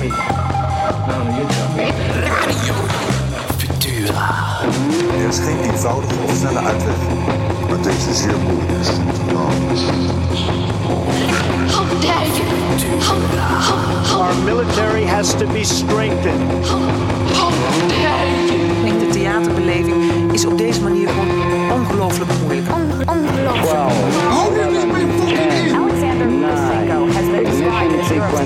me. No, you tell me. Radio Futura. Er is geen eenvoudige of snelle uitweg. Maar deze zeer moeilijk is. How dare you? How, Our military has to be strengthened. how dare you? De theaterbeleving is op deze manier gewoon ongelooflijk moeilijk. Ongelooflijk. Alexander Lukashenko has been described as Europe's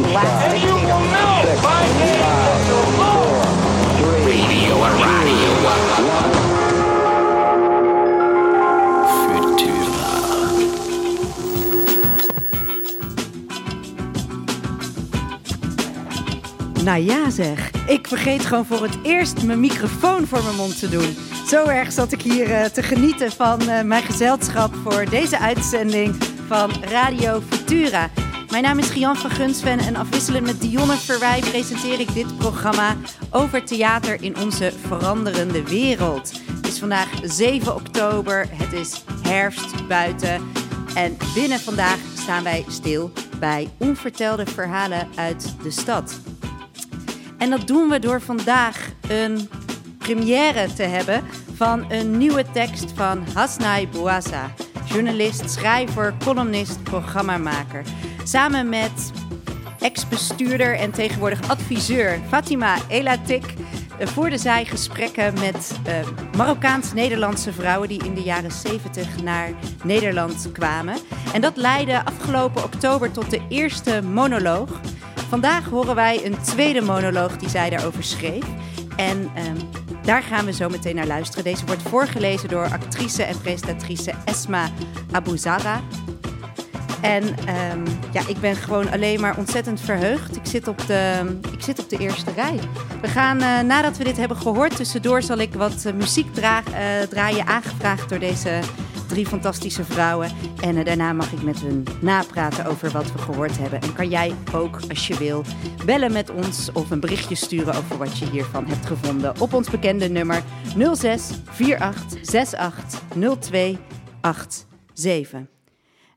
Nou ja zeg, ik vergeet gewoon voor het eerst mijn microfoon voor mijn mond te doen. Zo erg zat ik hier eh, te genieten van eh, mijn gezelschap voor deze uitzending van Radio Futura. Mijn naam is Gian van Gunsven en afwisselend met Dionne Verwij presenteer ik dit programma over theater in onze veranderende wereld. Het is vandaag 7 oktober, het is herfst buiten en binnen vandaag staan wij stil bij onvertelde verhalen uit de stad. En dat doen we door vandaag een première te hebben van een nieuwe tekst van Hasnai Bouassa. Journalist, schrijver, columnist, programmamaker. Samen met ex-bestuurder en tegenwoordig adviseur Fatima Elatik eh, voerden zij gesprekken met eh, Marokkaans-Nederlandse vrouwen die in de jaren 70 naar Nederland kwamen. En dat leidde afgelopen oktober tot de eerste monoloog. Vandaag horen wij een tweede monoloog die zij daarover schreef. En ehm, daar gaan we zo meteen naar luisteren. Deze wordt voorgelezen door actrice en presentatrice Esma Abouzara. En ehm, ja, ik ben gewoon alleen maar ontzettend verheugd. Ik zit op de, ik zit op de eerste rij. We gaan, eh, nadat we dit hebben gehoord, tussendoor zal ik wat eh, muziek eh, draaien, aangevraagd door deze drie fantastische vrouwen. En eh, daarna mag ik met hun napraten over wat we gehoord hebben. En kan jij ook, als je wil, bellen met ons of een berichtje sturen over wat je hiervan hebt gevonden op ons bekende nummer 06 48 68 02 87.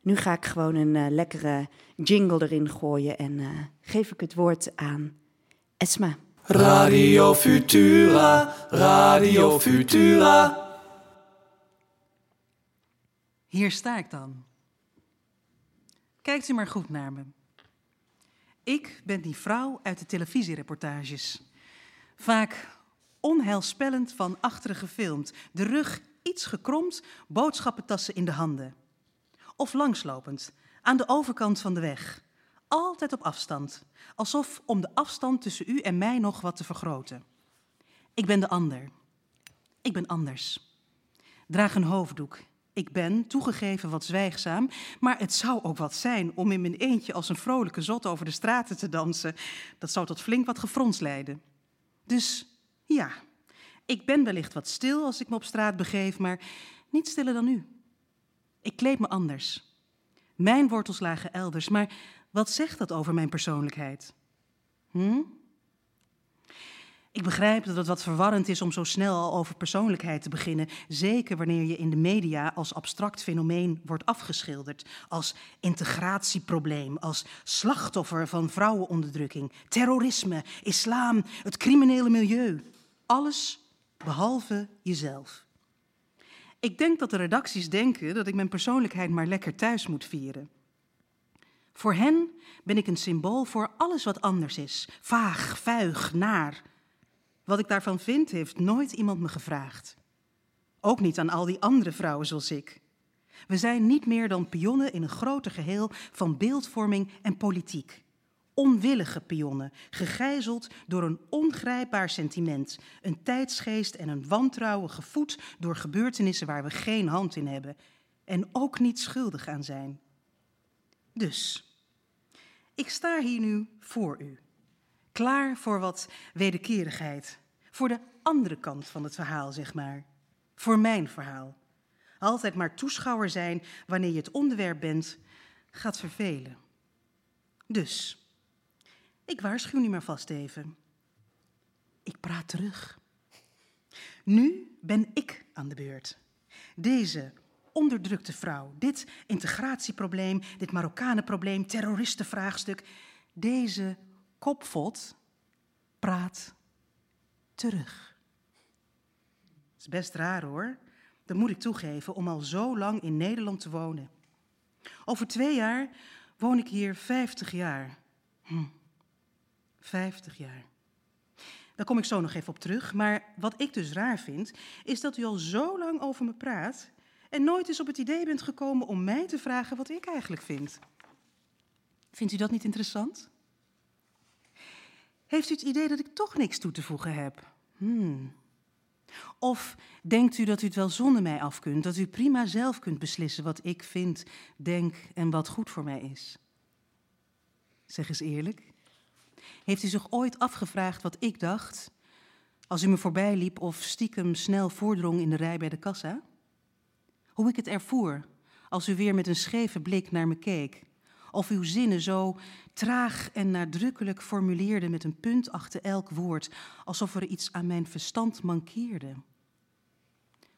Nu ga ik gewoon een eh, lekkere jingle erin gooien en eh, geef ik het woord aan Esma. Radio Futura. Radio Futura. Hier sta ik dan. Kijkt u maar goed naar me. Ik ben die vrouw uit de televisiereportages. Vaak onheilspellend van achteren gefilmd, de rug iets gekromd, boodschappentassen in de handen. Of langslopend, aan de overkant van de weg. Altijd op afstand, alsof om de afstand tussen u en mij nog wat te vergroten. Ik ben de ander. Ik ben anders. Draag een hoofddoek. Ik ben, toegegeven, wat zwijgzaam, maar het zou ook wat zijn om in mijn eentje als een vrolijke zot over de straten te dansen. Dat zou tot flink wat gefrons leiden. Dus ja, ik ben wellicht wat stil als ik me op straat begeef, maar niet stiller dan u. Ik kleed me anders. Mijn wortels lagen elders, maar wat zegt dat over mijn persoonlijkheid? Hm? Ik begrijp dat het wat verwarrend is om zo snel al over persoonlijkheid te beginnen. Zeker wanneer je in de media als abstract fenomeen wordt afgeschilderd. Als integratieprobleem, als slachtoffer van vrouwenonderdrukking, terrorisme, islam, het criminele milieu. Alles behalve jezelf. Ik denk dat de redacties denken dat ik mijn persoonlijkheid maar lekker thuis moet vieren. Voor hen ben ik een symbool voor alles wat anders is. Vaag, vuig, naar. Wat ik daarvan vind, heeft nooit iemand me gevraagd. Ook niet aan al die andere vrouwen zoals ik. We zijn niet meer dan pionnen in een groter geheel van beeldvorming en politiek. Onwillige pionnen, gegijzeld door een ongrijpbaar sentiment, een tijdsgeest en een wantrouwen gevoed door gebeurtenissen waar we geen hand in hebben en ook niet schuldig aan zijn. Dus, ik sta hier nu voor u, klaar voor wat wederkerigheid, voor de andere kant van het verhaal, zeg maar, voor mijn verhaal. Altijd maar toeschouwer zijn wanneer je het onderwerp bent, gaat vervelen. Dus, ik waarschuw nu maar vast even. Ik praat terug. Nu ben ik aan de beurt. Deze onderdrukte vrouw, dit integratieprobleem, dit Marokkanenprobleem, terroristenvraagstuk, deze kopvot praat terug. Het is best raar hoor, dat moet ik toegeven, om al zo lang in Nederland te wonen. Over twee jaar woon ik hier 50 jaar. Hm. 50 jaar. Daar kom ik zo nog even op terug. Maar wat ik dus raar vind, is dat u al zo lang over me praat en nooit eens op het idee bent gekomen om mij te vragen wat ik eigenlijk vind. Vindt u dat niet interessant? Heeft u het idee dat ik toch niks toe te voegen heb? Hmm. Of denkt u dat u het wel zonder mij af kunt, dat u prima zelf kunt beslissen wat ik vind, denk en wat goed voor mij is? Zeg eens eerlijk. Heeft u zich ooit afgevraagd wat ik dacht als u me voorbij liep of stiekem snel voordrong in de rij bij de kassa? Hoe ik het ervoer als u weer met een scheve blik naar me keek, of uw zinnen zo traag en nadrukkelijk formuleerde met een punt achter elk woord, alsof er iets aan mijn verstand mankeerde.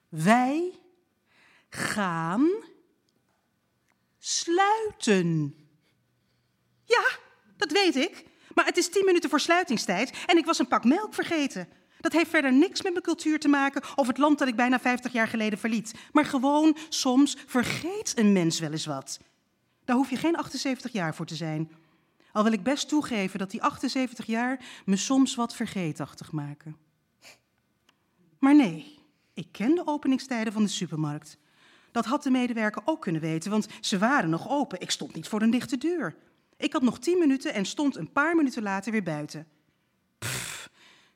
Wij gaan sluiten. Ja, dat weet ik. Maar het is tien minuten voor sluitingstijd en ik was een pak melk vergeten. Dat heeft verder niks met mijn cultuur te maken of het land dat ik bijna 50 jaar geleden verliet. Maar gewoon, soms vergeet een mens wel eens wat. Daar hoef je geen 78 jaar voor te zijn. Al wil ik best toegeven dat die 78 jaar me soms wat vergeetachtig maken. Maar nee, ik ken de openingstijden van de supermarkt. Dat had de medewerker ook kunnen weten, want ze waren nog open. Ik stond niet voor een dichte deur. Ik had nog tien minuten en stond een paar minuten later weer buiten.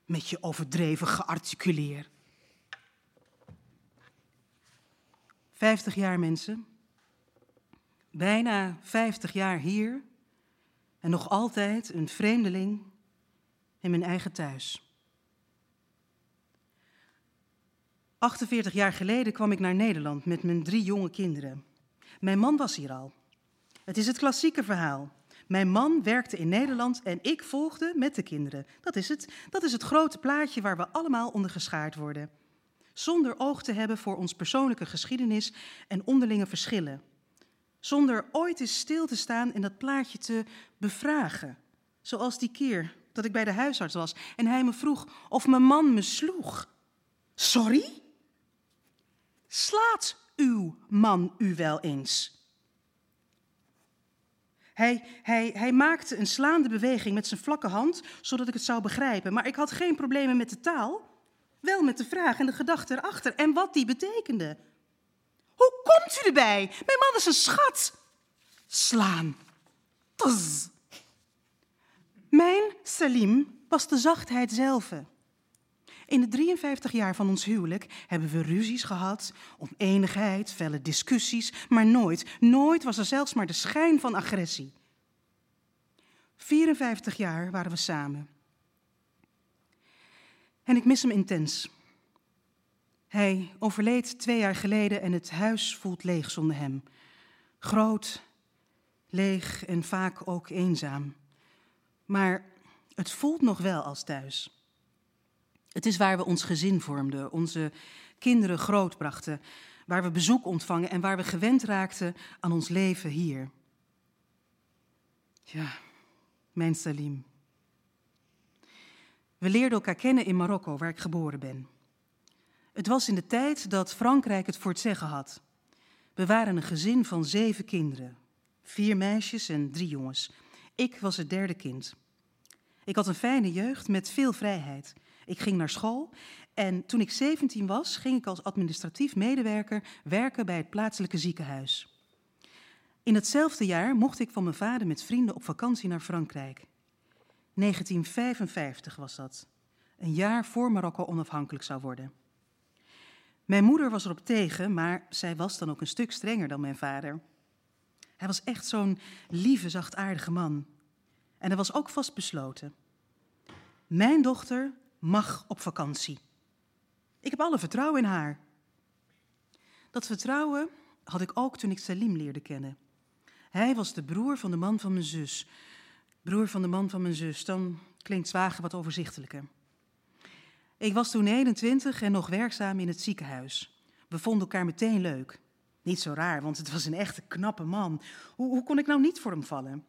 Met je overdreven gearticuleer. Vijftig jaar mensen. Bijna vijftig jaar hier. En nog altijd een vreemdeling in mijn eigen thuis. 48 jaar geleden kwam ik naar Nederland met mijn drie jonge kinderen. Mijn man was hier al. Het is het klassieke verhaal. Mijn man werkte in Nederland en ik volgde met de kinderen. Dat is het. Dat is het grote plaatje waar we allemaal onder geschaard worden. Zonder oog te hebben voor ons persoonlijke geschiedenis en onderlinge verschillen. Zonder ooit eens stil te staan en dat plaatje te bevragen. Zoals die keer dat ik bij de huisarts was en hij me vroeg of mijn man me sloeg. Sorry? Slaat uw man u wel eens? Hij, hij, hij maakte een slaande beweging met zijn vlakke hand, zodat ik het zou begrijpen. Maar ik had geen problemen met de taal, wel met de vraag en de gedachte erachter en wat die betekende. Hoe komt u erbij? Mijn man is een schat. Slaan. Tss. Mijn Salim was de zachtheid zelf. In de 53 jaar van ons huwelijk hebben we ruzies gehad, oneenigheid, felle discussies, maar nooit, nooit was er zelfs maar de schijn van agressie. 54 jaar waren we samen. En ik mis hem intens. Hij overleed twee jaar geleden en het huis voelt leeg zonder hem. Groot, leeg en vaak ook eenzaam. Maar het voelt nog wel als thuis. Het is waar we ons gezin vormden, onze kinderen grootbrachten, waar we bezoek ontvangen en waar we gewend raakten aan ons leven hier. Ja, mijn Salim. We leerden elkaar kennen in Marokko, waar ik geboren ben. Het was in de tijd dat Frankrijk het voor het zeggen had. We waren een gezin van zeven kinderen. Vier meisjes en drie jongens. Ik was het derde kind. Ik had een fijne jeugd met veel vrijheid. Ik ging naar school en toen ik 17 was, ging ik als administratief medewerker werken bij het plaatselijke ziekenhuis. In hetzelfde jaar mocht ik van mijn vader met vrienden op vakantie naar Frankrijk. 1955 was dat, een jaar voor Marokko onafhankelijk zou worden. Mijn moeder was erop tegen, maar zij was dan ook een stuk strenger dan mijn vader. Hij was echt zo'n lieve, zachtaardige man. En hij was ook vastbesloten. Mijn dochter mag op vakantie. Ik heb alle vertrouwen in haar. Dat vertrouwen had ik ook toen ik Salim leerde kennen. Hij was de broer van de man van mijn zus. Broer van de man van mijn zus, dan klinkt zwager wat overzichtelijker. Ik was toen 21 en nog werkzaam in het ziekenhuis. We vonden elkaar meteen leuk. Niet zo raar, want het was een echte knappe man. Hoe, hoe kon ik nou niet voor hem vallen?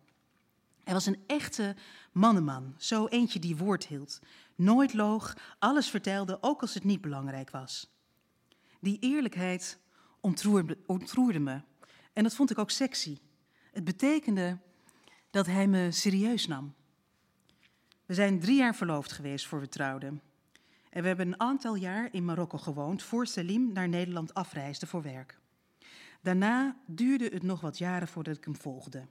Hij was een echte mannenman, zo eentje die woord hield. Nooit loog, alles vertelde, ook als het niet belangrijk was. Die eerlijkheid ontroerde, ontroerde me. En dat vond ik ook sexy. Het betekende dat hij me serieus nam. We zijn drie jaar verloofd geweest voor we trouwden. En we hebben een aantal jaar in Marokko gewoond voor Salim naar Nederland afreisde voor werk. Daarna duurde het nog wat jaren voordat ik hem volgde.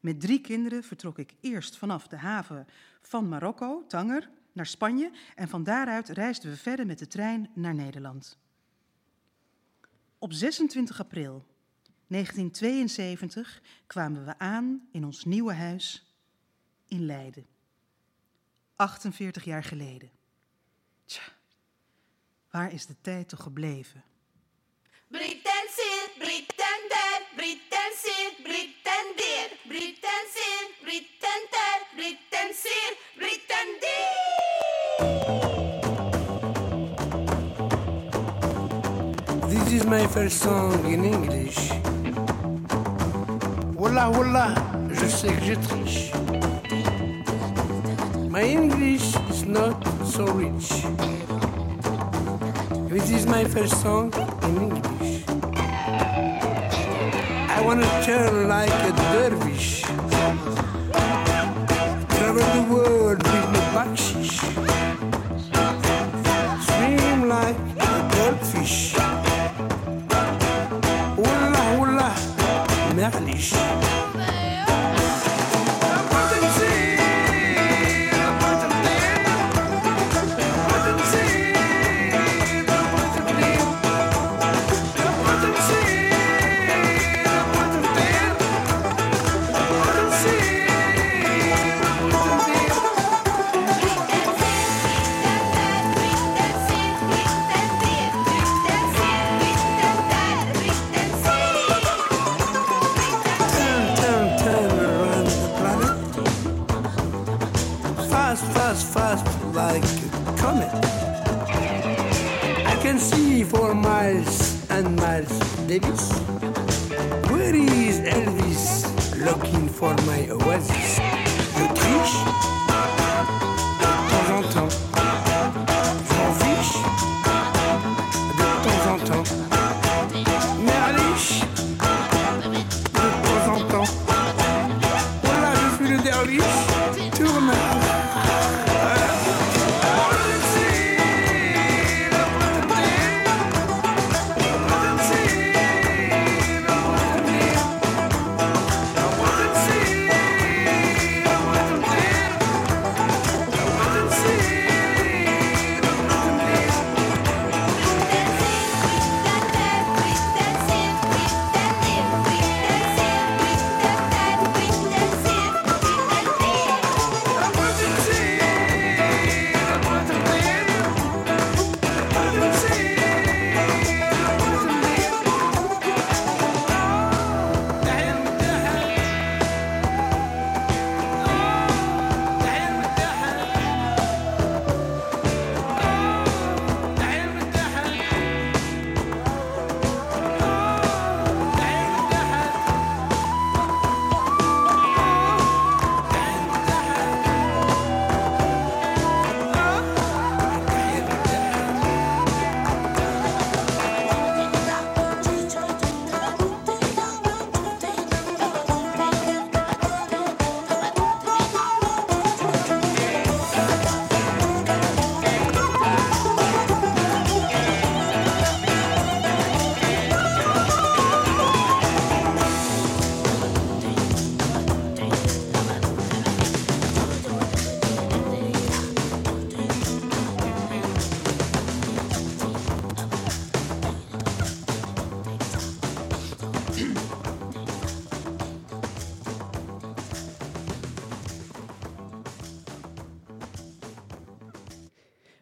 Met drie kinderen vertrok ik eerst vanaf de haven van Marokko, Tanger, naar Spanje en van daaruit reisden we verder met de trein naar Nederland. Op 26 april 1972 kwamen we aan in ons nieuwe huis in Leiden. 48 jaar geleden. Tja, waar is de tijd toch gebleven? Britten Britten der, Britten Britten der, Britten Britten der, Britten Britten This is my first song in English. Wallah, wallah, je sais que je triche. My English is not so rich. This is my first song in English. I wanna turn like a dervish. Travel the world with my bakshish.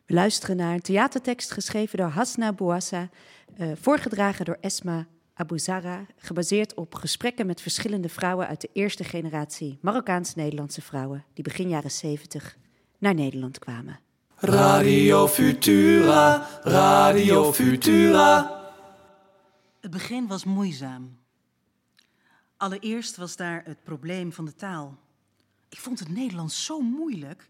We luisteren naar een theatertekst geschreven door Hasna Bouassa, eh, voorgedragen door Esma Abuzara, gebaseerd op gesprekken met verschillende vrouwen uit de eerste generatie Marokkaans-Nederlandse vrouwen die begin jaren 70 naar Nederland kwamen. Radio Futura, Radio Futura. Het begin was moeizaam. Allereerst was daar het probleem van de taal. Ik vond het Nederlands zo moeilijk.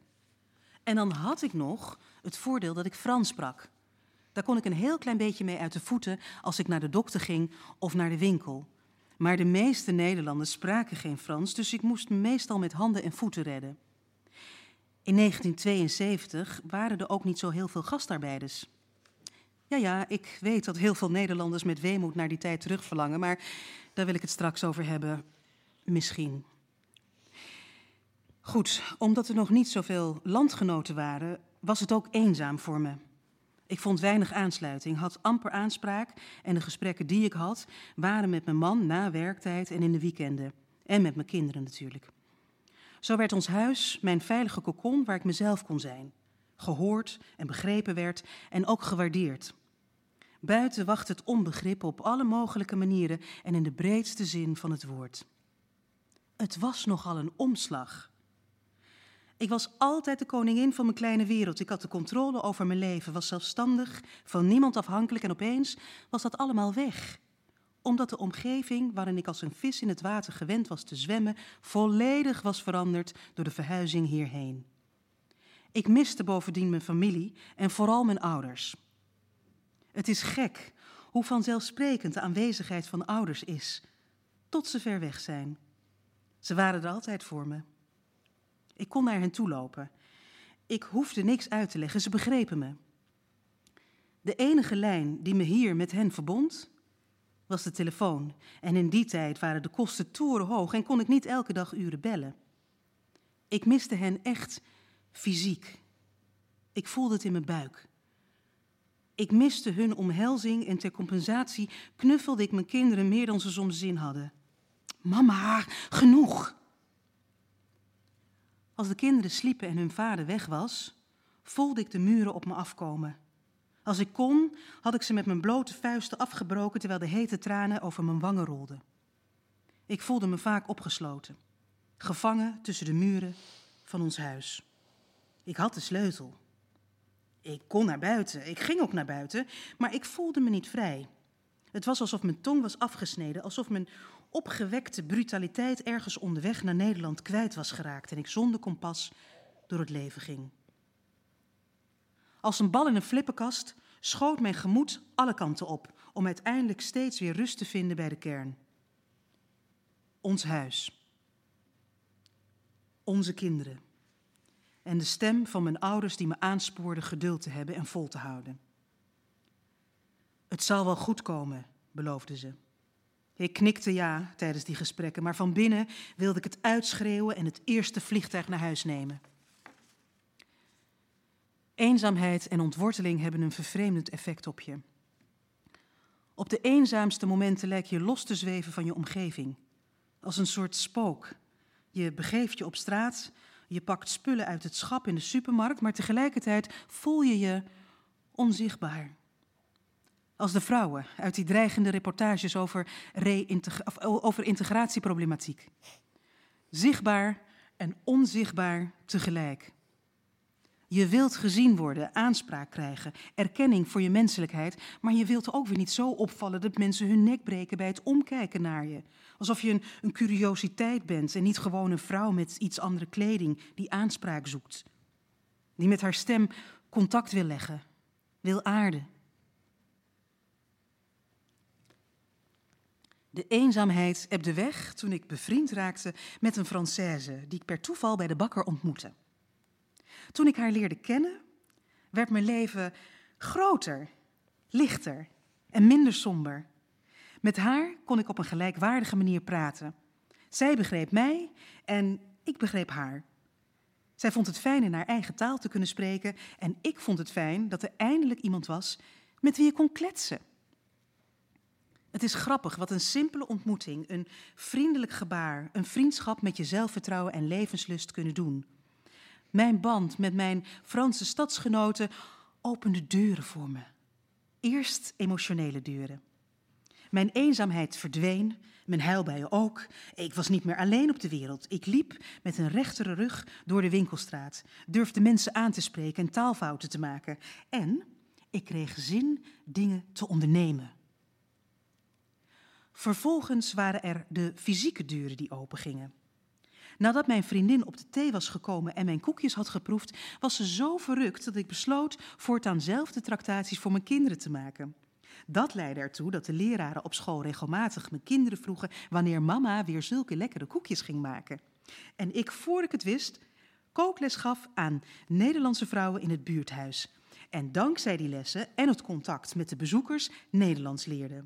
En dan had ik nog het voordeel dat ik Frans sprak. Daar kon ik een heel klein beetje mee uit de voeten als ik naar de dokter ging of naar de winkel. Maar de meeste Nederlanders spraken geen Frans, dus ik moest me meestal met handen en voeten redden. In 1972 waren er ook niet zo heel veel gastarbeiders. Ja, ja, ik weet dat heel veel Nederlanders met weemoed naar die tijd terugverlangen, maar daar wil ik het straks over hebben. Misschien. Goed, omdat er nog niet zoveel landgenoten waren, was het ook eenzaam voor me. Ik vond weinig aansluiting, had amper aanspraak en de gesprekken die ik had waren met mijn man na werktijd en in de weekenden. En met mijn kinderen natuurlijk. Zo werd ons huis mijn veilige kokon waar ik mezelf kon zijn. Gehoord en begrepen werd en ook gewaardeerd. Buiten wacht het onbegrip op alle mogelijke manieren en in de breedste zin van het woord. Het was nogal een omslag. Ik was altijd de koningin van mijn kleine wereld. Ik had de controle over mijn leven, was zelfstandig, van niemand afhankelijk en opeens was dat allemaal weg. Omdat de omgeving waarin ik als een vis in het water gewend was te zwemmen, volledig was veranderd door de verhuizing hierheen. Ik miste bovendien mijn familie en vooral mijn ouders. Het is gek hoe vanzelfsprekend de aanwezigheid van ouders is, tot ze ver weg zijn. Ze waren er altijd voor me. Ik kon naar hen toe lopen. Ik hoefde niks uit te leggen, ze begrepen me. De enige lijn die me hier met hen verbond, was de telefoon. En in die tijd waren de kosten torenhoog en kon ik niet elke dag uren bellen. Ik miste hen echt fysiek. Ik voelde het in mijn buik. Ik miste hun omhelzing en ter compensatie knuffelde ik mijn kinderen meer dan ze soms zin hadden. Mama, genoeg! Als de kinderen sliepen en hun vader weg was, voelde ik de muren op me afkomen. Als ik kon, had ik ze met mijn blote vuisten afgebroken terwijl de hete tranen over mijn wangen rolden. Ik voelde me vaak opgesloten, gevangen tussen de muren van ons huis. Ik had de sleutel. Ik kon naar buiten, ik ging ook naar buiten, maar ik voelde me niet vrij. Het was alsof mijn tong was afgesneden, alsof mijn opgewekte brutaliteit ergens onderweg naar Nederland kwijt was geraakt en ik zonder kompas door het leven ging. Als een bal in een flippenkast schoot mijn gemoed alle kanten op om uiteindelijk steeds weer rust te vinden bij de kern. Ons huis. Onze kinderen. En de stem van mijn ouders die me aanspoorde geduld te hebben en vol te houden. Het zal wel goed komen, beloofden ze. Ik knikte ja tijdens die gesprekken, maar van binnen wilde ik het uitschreeuwen en het eerste vliegtuig naar huis nemen. Eenzaamheid en ontworteling hebben een vervreemdend effect op je. Op de eenzaamste momenten lijk je los te zweven van je omgeving, als een soort spook. Je begeeft je op straat, je pakt spullen uit het schap in de supermarkt, maar tegelijkertijd voel je je onzichtbaar. Als de vrouwen uit die dreigende reportages over, over integratieproblematiek. Zichtbaar en onzichtbaar tegelijk. Je wilt gezien worden, aanspraak krijgen, erkenning voor je menselijkheid, maar je wilt ook weer niet zo opvallen dat mensen hun nek breken bij het omkijken naar je. Alsof je een, een curiositeit bent en niet gewoon een vrouw met iets andere kleding die aanspraak zoekt. Die met haar stem contact wil leggen, wil aarden. De eenzaamheid ebde weg toen ik bevriend raakte met een Française die ik per toeval bij de bakker ontmoette. Toen ik haar leerde kennen, werd mijn leven groter, lichter en minder somber. Met haar kon ik op een gelijkwaardige manier praten. Zij begreep mij en ik begreep haar. Zij vond het fijn in haar eigen taal te kunnen spreken en ik vond het fijn dat er eindelijk iemand was met wie ik kon kletsen. Het is grappig wat een simpele ontmoeting, een vriendelijk gebaar, een vriendschap met je zelfvertrouwen en levenslust kunnen doen. Mijn band met mijn Franse stadsgenoten opende deuren voor me. Eerst emotionele deuren. Mijn eenzaamheid verdween, mijn huilbuien ook. Ik was niet meer alleen op de wereld. Ik liep met een rechtere rug door de winkelstraat, durfde mensen aan te spreken en taalfouten te maken. En ik kreeg zin dingen te ondernemen. Vervolgens waren er de fysieke deuren die opengingen. Nadat mijn vriendin op de thee was gekomen en mijn koekjes had geproefd, was ze zo verrukt dat ik besloot voortaan zelf de tractaties voor mijn kinderen te maken. Dat leidde ertoe dat de leraren op school regelmatig mijn kinderen vroegen wanneer mama weer zulke lekkere koekjes ging maken. En ik, voor ik het wist, kookles gaf aan Nederlandse vrouwen in het buurthuis. En dankzij die lessen en het contact met de bezoekers Nederlands leerde.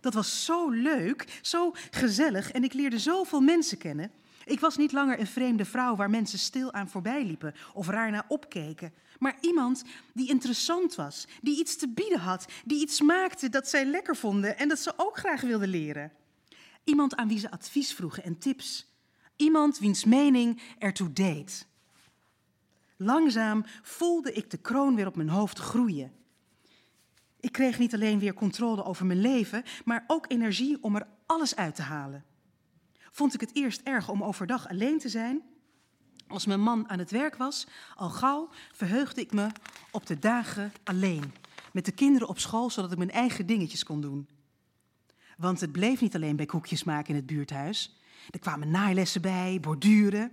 Dat was zo leuk, zo gezellig en ik leerde zoveel mensen kennen. Ik was niet langer een vreemde vrouw waar mensen stil aan voorbij liepen of raar naar opkeken, maar iemand die interessant was, die iets te bieden had, die iets maakte dat zij lekker vonden en dat ze ook graag wilden leren. Iemand aan wie ze advies vroegen en tips. Iemand wiens mening ertoe deed. Langzaam voelde ik de kroon weer op mijn hoofd groeien. Ik kreeg niet alleen weer controle over mijn leven, maar ook energie om er alles uit te halen. Vond ik het eerst erg om overdag alleen te zijn? Als mijn man aan het werk was, al gauw verheugde ik me op de dagen alleen. Met de kinderen op school, zodat ik mijn eigen dingetjes kon doen. Want het bleef niet alleen bij koekjes maken in het buurthuis. Er kwamen naaillessen bij, borduren.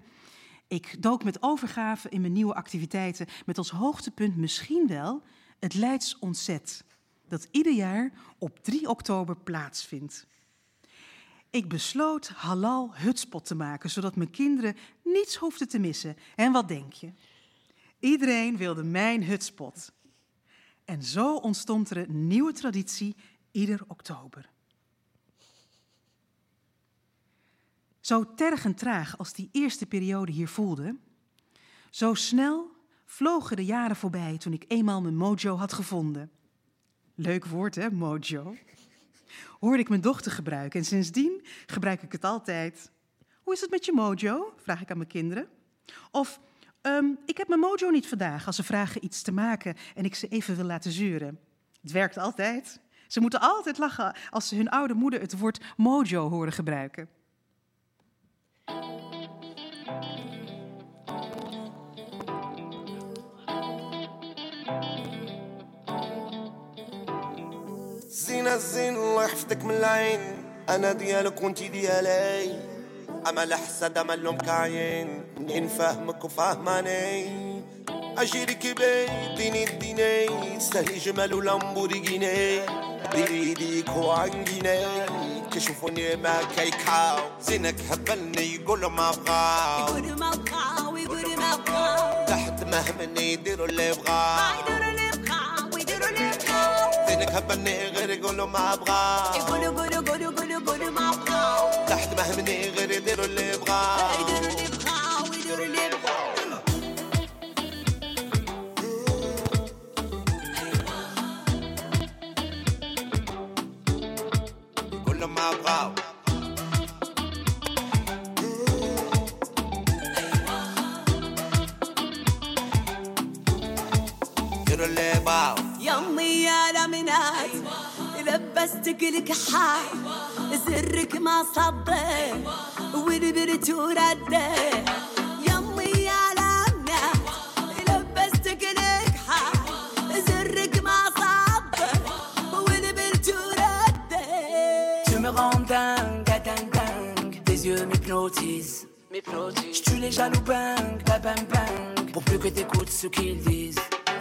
Ik dook met overgave in mijn nieuwe activiteiten, met als hoogtepunt misschien wel het Leids Ontzet, dat ieder jaar op 3 oktober plaatsvindt. Ik besloot halal hutspot te maken, zodat mijn kinderen niets hoefden te missen. En wat denk je? Iedereen wilde mijn hutspot. En zo ontstond er een nieuwe traditie ieder oktober. Zo tergend traag als die eerste periode hier voelde, zo snel vlogen de jaren voorbij toen ik eenmaal mijn mojo had gevonden. Leuk woord, hè, mojo? Hoorde ik mijn dochter gebruiken en sindsdien gebruik ik het altijd. Hoe is het met je mojo? Vraag ik aan mijn kinderen. Of, um, ik heb mijn mojo niet vandaag als ze vragen iets te maken en ik ze even wil laten zuren. Het werkt altijd. Ze moeten altijd lachen als ze hun oude moeder het woord mojo horen gebruiken. زين الزين الله يحفظك من العين. أنا ديالك وانتي ديالي. امل حسد امل لهم كاين. منين فاهمك وفاهماني. اجيرك بي ديني ديني. سهل جمال ولامبورجيني بريديك وعنجيني كشوفوني ما كيكاو زينك هبلني يقولوا ما بغاو يقولوا ما بغاو يقولوا ما بغاو تحت مهمني يديروا اللي بغاو غيرك هبني غيري قولوا ما أبغى. قولوا قولوا قولوا قولوا قولوا ما أبغى. تحت مهمني غير يديروا اللي يبغى. يديروا اللي يبغى ويديروا اللي يبغى. بغاو ما اللي يبغاو يمي يا لمنات لبستك الكحال زرك ما صبي ودبرت وردي يمي يا لمنات لبستك الكحال زرك ما صبي ودبرت وردي Tu me rends dingue, dingue, dingue. Tes yeux m'hypnotisent. Je tue les jaloux bang, bang, bang, bang. Pour plus que t'écoutes ce qu'ils disent.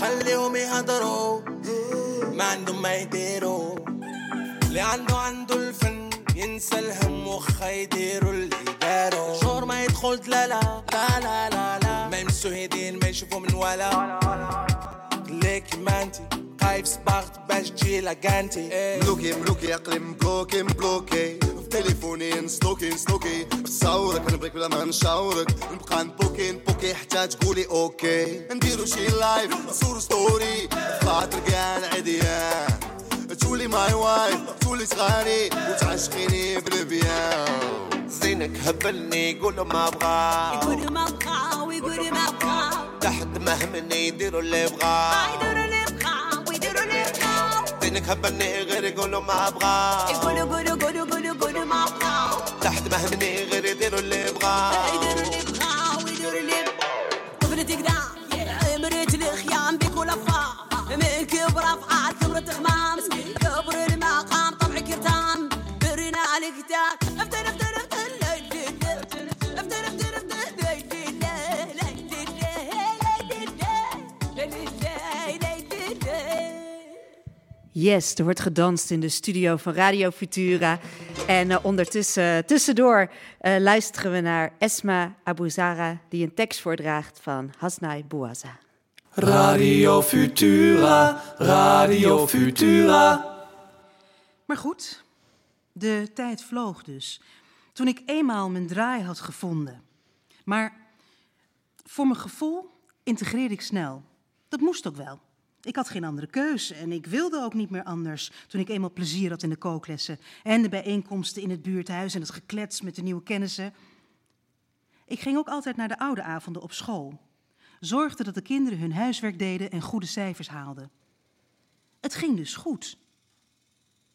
خليهم يهضروا ما عندهم ما يديروا اللي عنده عنده الفن ينسى الهم وخا يديروا اللي داروا شهر ما يدخل لا لا لا لا لا لا ما يمسوا هيدين ما يشوفوا من ولا ليك ما انتي قايف صباغت عاش تجي لقانتي ملوكي ملوكي عقلي مبلوكي مبلوكي تليفوني نسلوكي نسلوكي. نصورك نبغيك بلا ما نشاورك نبقى نبوكي نبوكي حتى تقولي أوكي. نديرو شي لايف نصور ستوري خاطر كاع العديان تولي ماي وايف تولي تغاني وتعشقيني بالبيان زينك هبلني قولوا ما بغا. يقولوا ما بقى ويقولوا ما بقى لحد ما همني يديروا اللي بغا يديروا اللي بقى ويديروا اللي بقى زينك هبلني غير يقولوا ما بغا. يقولوا قولوا قولوا تحت مهمني غير يديروا اللي بغاو يديروا اللي بغاو ويديروا اللي بغاه قبل تقدر Yes, er wordt gedanst in de studio van Radio Futura. En eh, ondertussen, tussendoor, eh, luisteren we naar Esma Abuzara, die een tekst voordraagt van Hasnai Bouaza. Radio Futura, Radio Futura. Maar goed, de tijd vloog dus. Toen ik eenmaal mijn draai had gevonden. Maar voor mijn gevoel integreerde ik snel. Dat moest ook wel. Ik had geen andere keus en ik wilde ook niet meer anders toen ik eenmaal plezier had in de kooklessen en de bijeenkomsten in het buurthuis en het geklets met de nieuwe kennissen. Ik ging ook altijd naar de oude avonden op school. Zorgde dat de kinderen hun huiswerk deden en goede cijfers haalden. Het ging dus goed.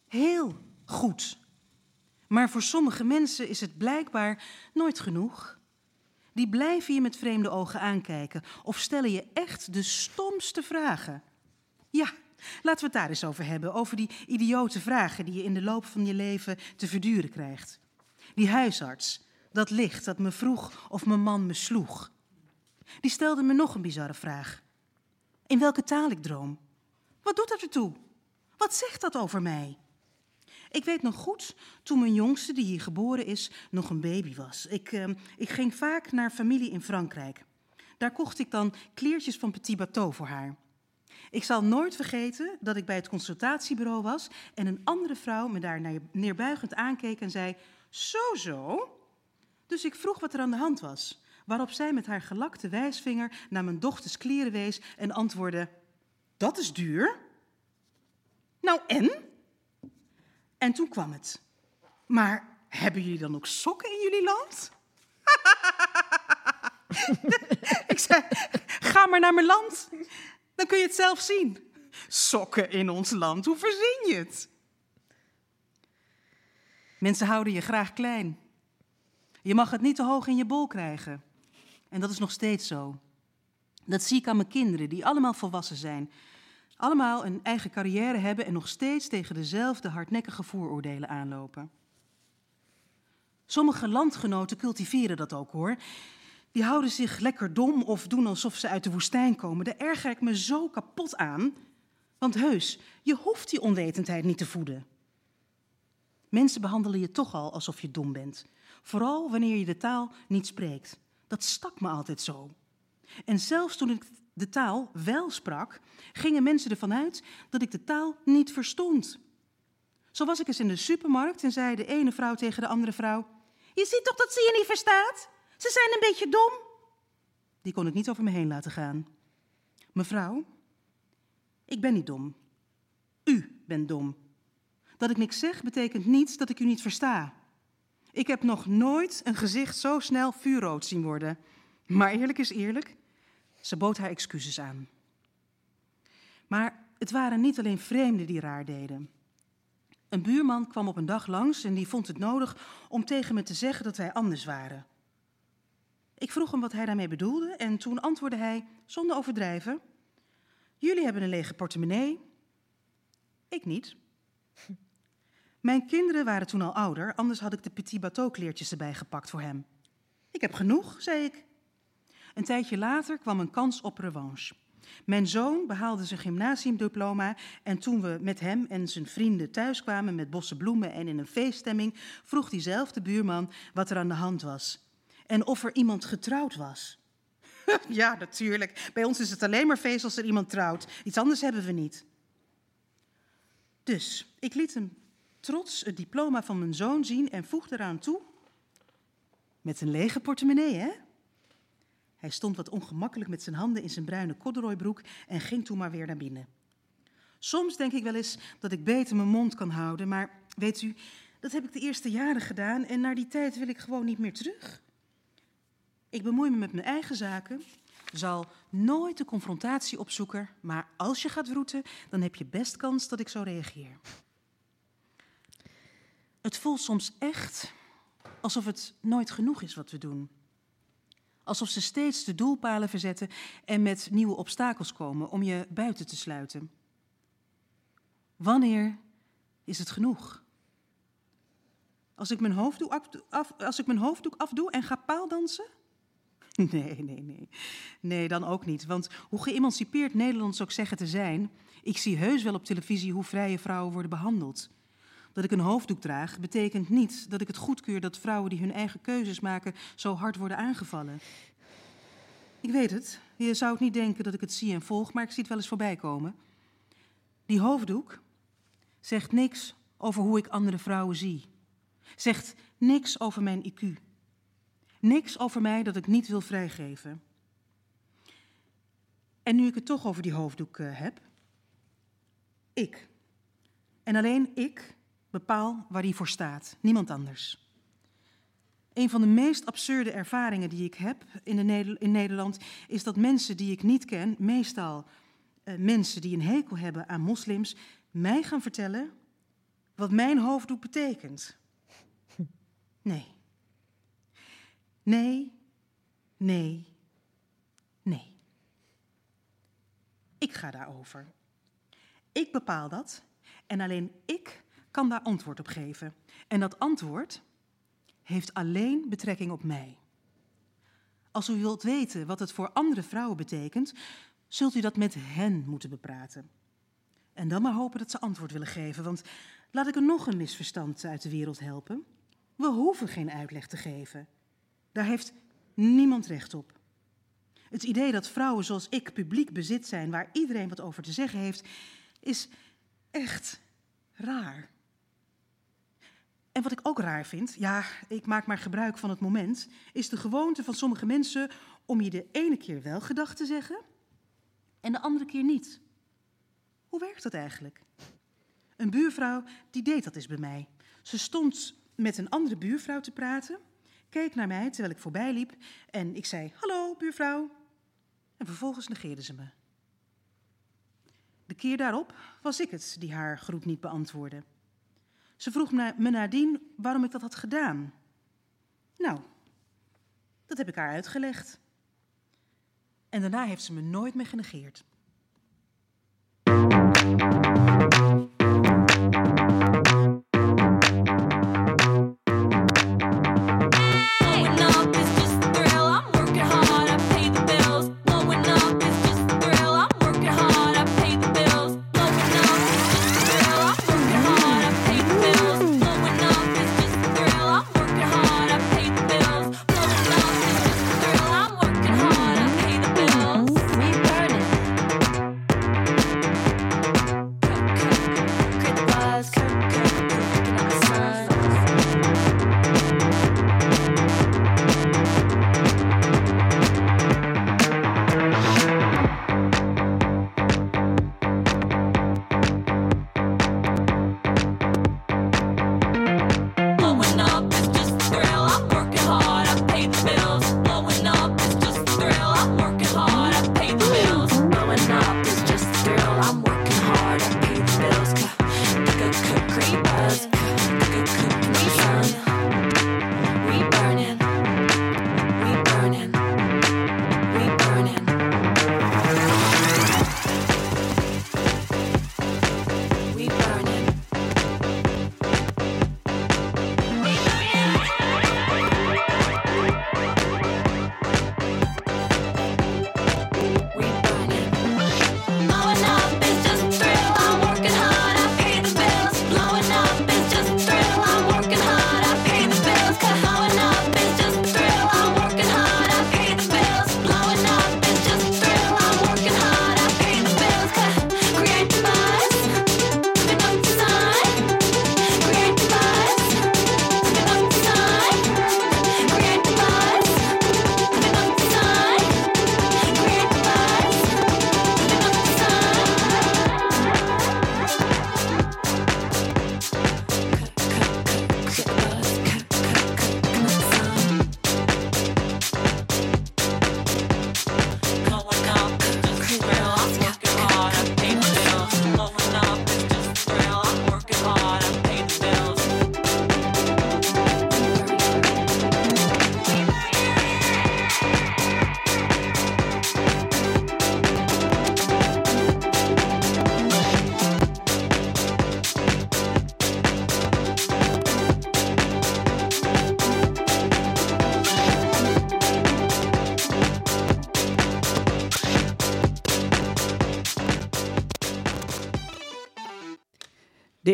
Heel goed. Maar voor sommige mensen is het blijkbaar nooit genoeg. Die blijven je met vreemde ogen aankijken of stellen je echt de stomste vragen. Ja, laten we het daar eens over hebben. Over die idiote vragen die je in de loop van je leven te verduren krijgt. Die huisarts, dat licht dat me vroeg of mijn man me sloeg. Die stelde me nog een bizarre vraag. In welke taal ik droom? Wat doet dat ertoe? Wat zegt dat over mij? Ik weet nog goed, toen mijn jongste, die hier geboren is, nog een baby was. Ik, eh, ik ging vaak naar familie in Frankrijk. Daar kocht ik dan kleertjes van Petit Bateau voor haar. Ik zal nooit vergeten dat ik bij het consultatiebureau was en een andere vrouw me daar neer- neerbuigend aankeek en zei: Zo, zo. Dus ik vroeg wat er aan de hand was, waarop zij met haar gelakte wijsvinger naar mijn dochters kleren wees en antwoordde: Dat is duur. Nou en? En toen kwam het. Maar hebben jullie dan ook sokken in jullie land? ik zei, ga maar naar mijn land. Dan kun je het zelf zien. Sokken in ons land, hoe verzin je het? Mensen houden je graag klein. Je mag het niet te hoog in je bol krijgen. En dat is nog steeds zo. Dat zie ik aan mijn kinderen, die allemaal volwassen zijn. Allemaal een eigen carrière hebben en nog steeds tegen dezelfde hardnekkige vooroordelen aanlopen. Sommige landgenoten cultiveren dat ook hoor. Die houden zich lekker dom of doen alsof ze uit de woestijn komen. Daar erger ik me zo kapot aan. Want heus, je hoeft die onwetendheid niet te voeden. Mensen behandelen je toch al alsof je dom bent. Vooral wanneer je de taal niet spreekt. Dat stak me altijd zo. En zelfs toen ik de taal wel sprak, gingen mensen ervan uit dat ik de taal niet verstond. Zo was ik eens in de supermarkt en zei de ene vrouw tegen de andere vrouw: Je ziet toch dat ze je niet verstaat? Ze zijn een beetje dom. Die kon ik niet over me heen laten gaan. Mevrouw, ik ben niet dom. U bent dom. Dat ik niks zeg betekent niet dat ik u niet versta. Ik heb nog nooit een gezicht zo snel vuurrood zien worden. Maar eerlijk is eerlijk, ze bood haar excuses aan. Maar het waren niet alleen vreemden die raar deden. Een buurman kwam op een dag langs en die vond het nodig om tegen me te zeggen dat wij anders waren. Ik vroeg hem wat hij daarmee bedoelde en toen antwoordde hij, zonder overdrijven: Jullie hebben een lege portemonnee. Ik niet. Mijn kinderen waren toen al ouder, anders had ik de petit bateau kleertjes erbij gepakt voor hem. Ik heb genoeg, zei ik. Een tijdje later kwam een kans op revanche. Mijn zoon behaalde zijn gymnasiumdiploma en toen we met hem en zijn vrienden thuiskwamen met bossen bloemen en in een feeststemming, vroeg diezelfde buurman wat er aan de hand was en of er iemand getrouwd was. ja, natuurlijk. Bij ons is het alleen maar feest als er iemand trouwt. Iets anders hebben we niet. Dus ik liet hem trots het diploma van mijn zoon zien en voegde eraan toe. Met een lege portemonnee, hè? Hij stond wat ongemakkelijk met zijn handen in zijn bruine corduroybroek en ging toen maar weer naar binnen. Soms denk ik wel eens dat ik beter mijn mond kan houden, maar weet u, dat heb ik de eerste jaren gedaan en naar die tijd wil ik gewoon niet meer terug. Ik bemoei me met mijn eigen zaken, zal nooit de confrontatie opzoeken, maar als je gaat wroeten, dan heb je best kans dat ik zo reageer. Het voelt soms echt alsof het nooit genoeg is wat we doen. Alsof ze steeds de doelpalen verzetten en met nieuwe obstakels komen om je buiten te sluiten. Wanneer is het genoeg? Als ik mijn hoofddoek, af, als ik mijn hoofddoek afdoe en ga paaldansen? Nee, nee, nee. Nee, dan ook niet. Want hoe geëmancipeerd Nederlands ook zeggen te zijn, ik zie heus wel op televisie hoe vrije vrouwen worden behandeld. Dat ik een hoofddoek draag, betekent niet dat ik het goedkeur dat vrouwen die hun eigen keuzes maken zo hard worden aangevallen. Ik weet het, je zou het niet denken dat ik het zie en volg, maar ik zie het wel eens voorbij komen. Die hoofddoek zegt niks over hoe ik andere vrouwen zie. Zegt niks over mijn IQ. Niks over mij dat ik niet wil vrijgeven. En nu ik het toch over die hoofddoek uh, heb. Ik. En alleen ik bepaal waar die voor staat. Niemand anders. Een van de meest absurde ervaringen die ik heb in, de Neder in Nederland is dat mensen die ik niet ken, meestal uh, mensen die een hekel hebben aan moslims, mij gaan vertellen wat mijn hoofddoek betekent. Nee. Nee, nee, nee. Ik ga daarover. Ik bepaal dat en alleen ik kan daar antwoord op geven. En dat antwoord heeft alleen betrekking op mij. Als u wilt weten wat het voor andere vrouwen betekent, zult u dat met hen moeten bepraten. En dan maar hopen dat ze antwoord willen geven, want laat ik er nog een misverstand uit de wereld helpen. We hoeven geen uitleg te geven. Daar heeft niemand recht op. Het idee dat vrouwen zoals ik publiek bezit zijn waar iedereen wat over te zeggen heeft, is echt raar. En wat ik ook raar vind, ja, ik maak maar gebruik van het moment, is de gewoonte van sommige mensen om je de ene keer wel gedacht te zeggen en de andere keer niet. Hoe werkt dat eigenlijk? Een buurvrouw die deed dat eens bij mij. Ze stond met een andere buurvrouw te praten, keek naar mij terwijl ik voorbij liep en ik zei: Hallo, buurvrouw. En vervolgens negeerde ze me. De keer daarop was ik het die haar groet niet beantwoordde. Ze vroeg me nadien waarom ik dat had gedaan. Nou, dat heb ik haar uitgelegd. En daarna heeft ze me nooit meer genegeerd.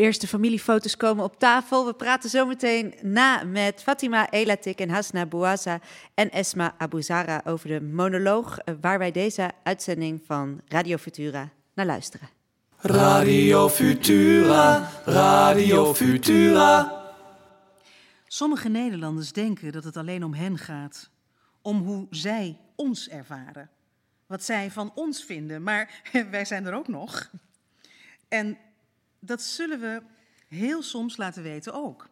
Eerste familiefoto's komen op tafel. We praten zometeen na met Fatima Elatik en Hasna Bouaza en Esma Abuzara over de monoloog eh, waar wij deze uitzending van Radio Futura naar luisteren. Radio Futura, Radio Futura. Sommige Nederlanders denken dat het alleen om hen gaat. Om hoe zij ons ervaren. Wat zij van ons vinden. Maar wij zijn er ook nog. En dat zullen we heel soms laten weten ook.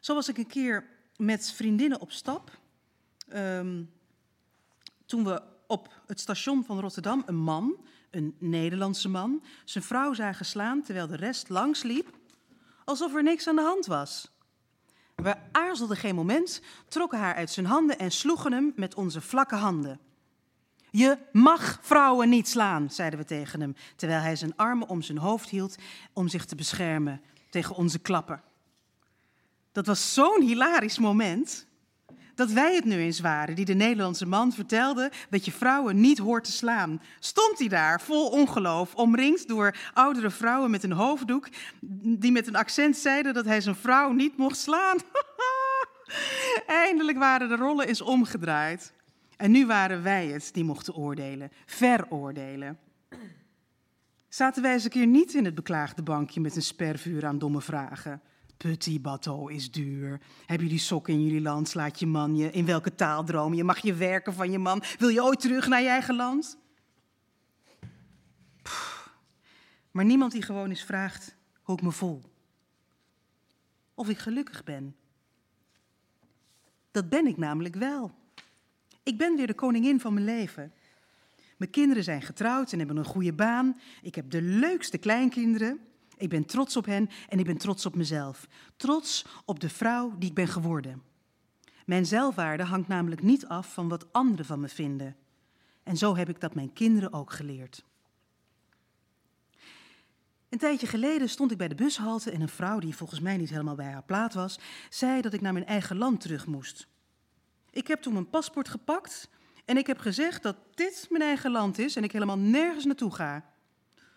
Zo was ik een keer met vriendinnen op stap. Ehm, toen we op het station van Rotterdam een man, een Nederlandse man, zijn vrouw zagen slaan terwijl de rest langs liep, alsof er niks aan de hand was. We aarzelden geen moment, trokken haar uit zijn handen en sloegen hem met onze vlakke handen. Je mag vrouwen niet slaan, zeiden we tegen hem, terwijl hij zijn armen om zijn hoofd hield om zich te beschermen tegen onze klappen. Dat was zo'n hilarisch moment dat wij het nu eens waren die de Nederlandse man vertelde dat je vrouwen niet hoort te slaan. Stond hij daar vol ongeloof, omringd door oudere vrouwen met een hoofddoek die met een accent zeiden dat hij zijn vrouw niet mocht slaan. Eindelijk waren de rollen eens omgedraaid. En nu waren wij het die mochten oordelen, veroordelen. Zaten wij eens een keer niet in het beklaagde bankje met een spervuur aan domme vragen? Petit bateau is duur. Heb je die sokken in jullie land? Slaat je man je? In welke taal droom je? Mag je werken van je man? Wil je ooit terug naar je eigen land? Maar niemand die gewoon eens vraagt hoe ik me voel. Of ik gelukkig ben. Dat ben ik namelijk wel. Ik ben weer de koningin van mijn leven. Mijn kinderen zijn getrouwd en hebben een goede baan. Ik heb de leukste kleinkinderen. Ik ben trots op hen en ik ben trots op mezelf. Trots op de vrouw die ik ben geworden. Mijn zelfwaarde hangt namelijk niet af van wat anderen van me vinden. En zo heb ik dat mijn kinderen ook geleerd. Een tijdje geleden stond ik bij de bushalte en een vrouw die volgens mij niet helemaal bij haar plaat was, zei dat ik naar mijn eigen land terug moest. Ik heb toen mijn paspoort gepakt en ik heb gezegd dat dit mijn eigen land is en ik helemaal nergens naartoe ga.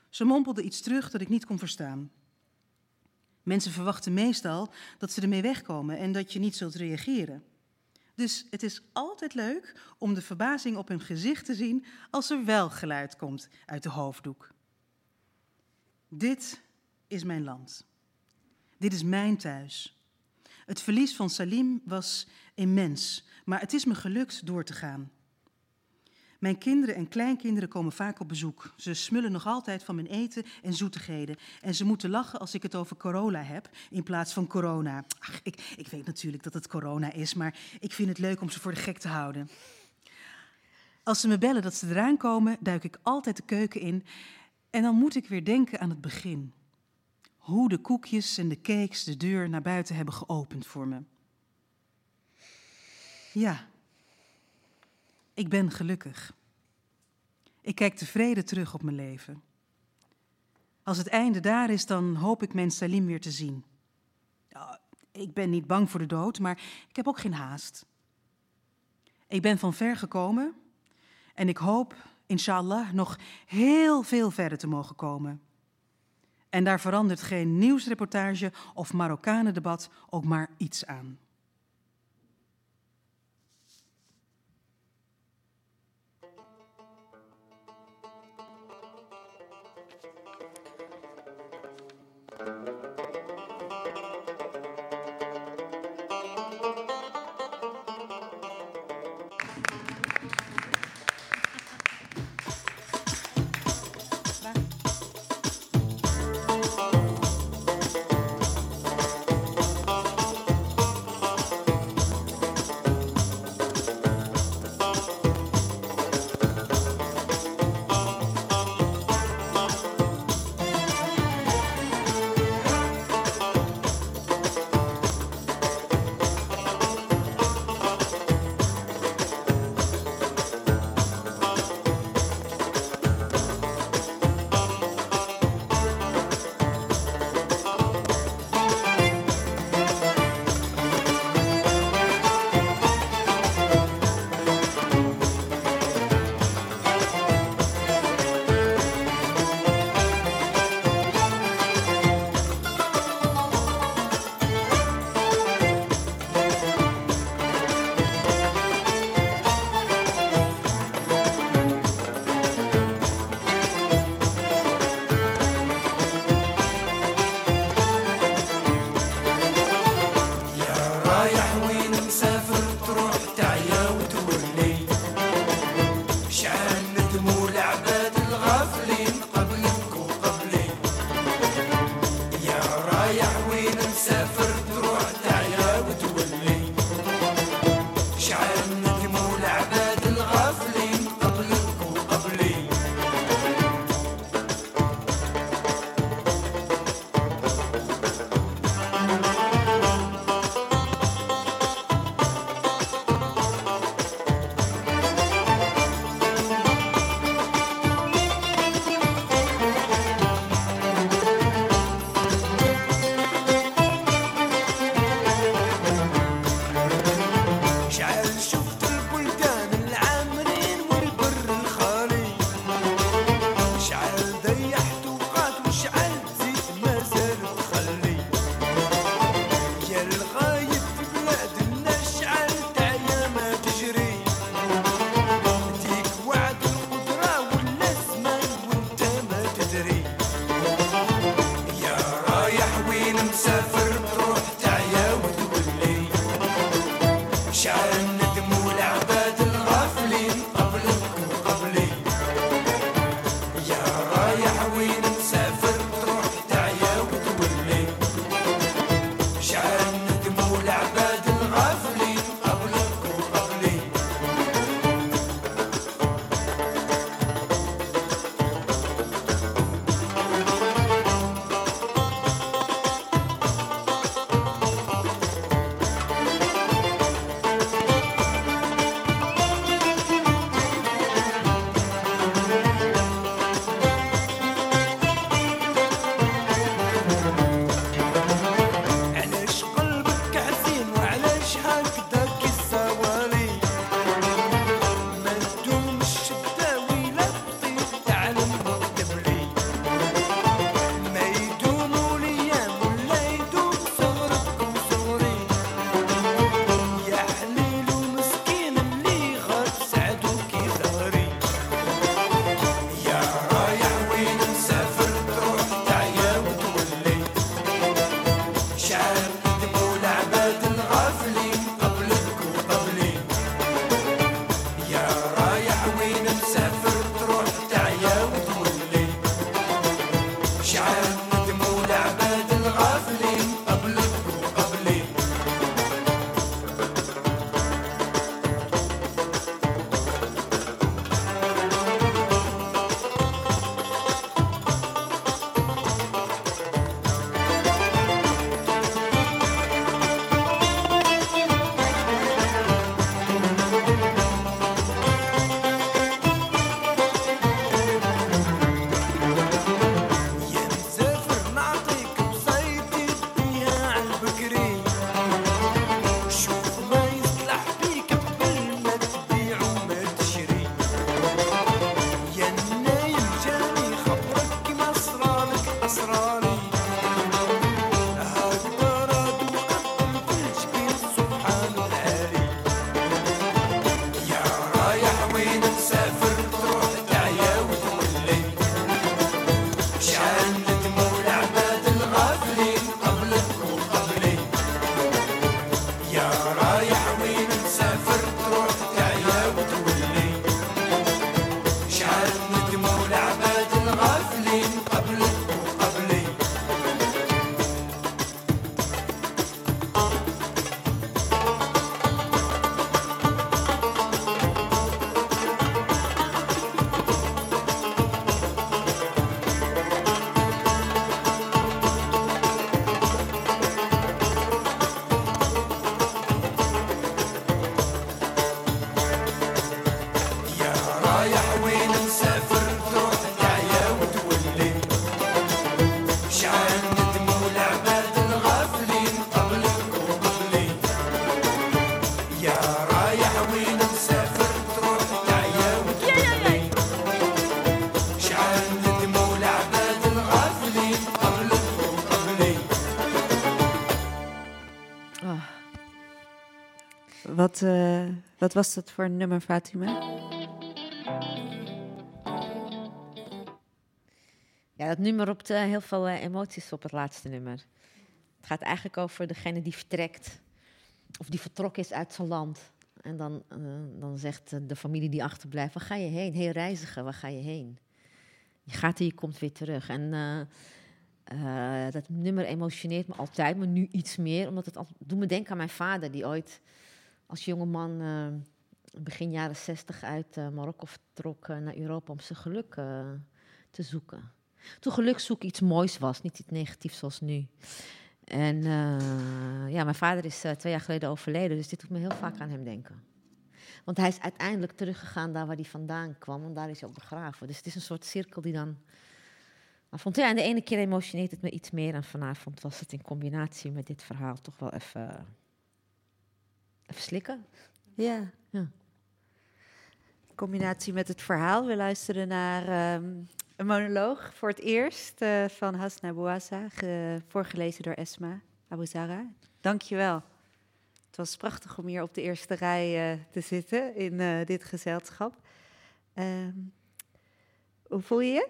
Ze mompelde iets terug dat ik niet kon verstaan. Mensen verwachten meestal dat ze ermee wegkomen en dat je niet zult reageren. Dus het is altijd leuk om de verbazing op hun gezicht te zien als er wel geluid komt uit de hoofddoek. Dit is mijn land. Dit is mijn thuis. Het verlies van Salim was immens, maar het is me gelukt door te gaan. Mijn kinderen en kleinkinderen komen vaak op bezoek. Ze smullen nog altijd van mijn eten en zoetigheden. En ze moeten lachen als ik het over corona heb in plaats van corona. Ach, ik, ik weet natuurlijk dat het corona is, maar ik vind het leuk om ze voor de gek te houden. Als ze me bellen dat ze eraan komen, duik ik altijd de keuken in. En dan moet ik weer denken aan het begin. Hoe de koekjes en de cakes de deur naar buiten hebben geopend voor me. Ja, ik ben gelukkig. Ik kijk tevreden terug op mijn leven. Als het einde daar is, dan hoop ik mijn Salim weer te zien. Ik ben niet bang voor de dood, maar ik heb ook geen haast. Ik ben van ver gekomen en ik hoop, inshallah, nog heel veel verder te mogen komen. En daar verandert geen nieuwsreportage of Marokkanendebat ook maar iets aan. Wat, eh, wat was dat voor een nummer, Fatima? Ja, dat nummer roept eh, heel veel eh, emoties op, het laatste nummer. Het gaat eigenlijk over degene die vertrekt. Of die vertrokken is uit zijn land. En dan, dan zegt de familie die achterblijft, waar ga je heen? Hé, reiziger, waar ga je heen? Je gaat en je komt weer terug. En dat nummer emotioneert me altijd, maar nu iets meer. Omdat het doet me denken aan mijn vader, die ooit als jonge man eh, begin jaren zestig uit eh, Marokko vertrok eh, naar Europa om zijn geluk te zoeken. Toen geluk zoeken iets moois was, niet iets negatiefs zoals nu. En ja, mijn vader is twee jaar geleden overleden, dus dit doet me heel vaak aan hem denken. Want hij is uiteindelijk teruggegaan daar waar hij vandaan kwam, en daar is hij ook begraven. Dus het is een soort cirkel die dan afvond. Ja, en de ene keer emotioneert het me iets meer, en vanavond was het in combinatie met dit verhaal toch wel even, even slikken. Ja. Ja. In combinatie met het verhaal. We luisteren naar ehm, een monoloog voor het eerst eh, van Hasna Bouassa, ge- voorgelezen door Esma Abuzara. Dankjewel. Het was prachtig om hier op de eerste rij eh, te zitten in eh, dit gezelschap. Ehm, hoe voel je je?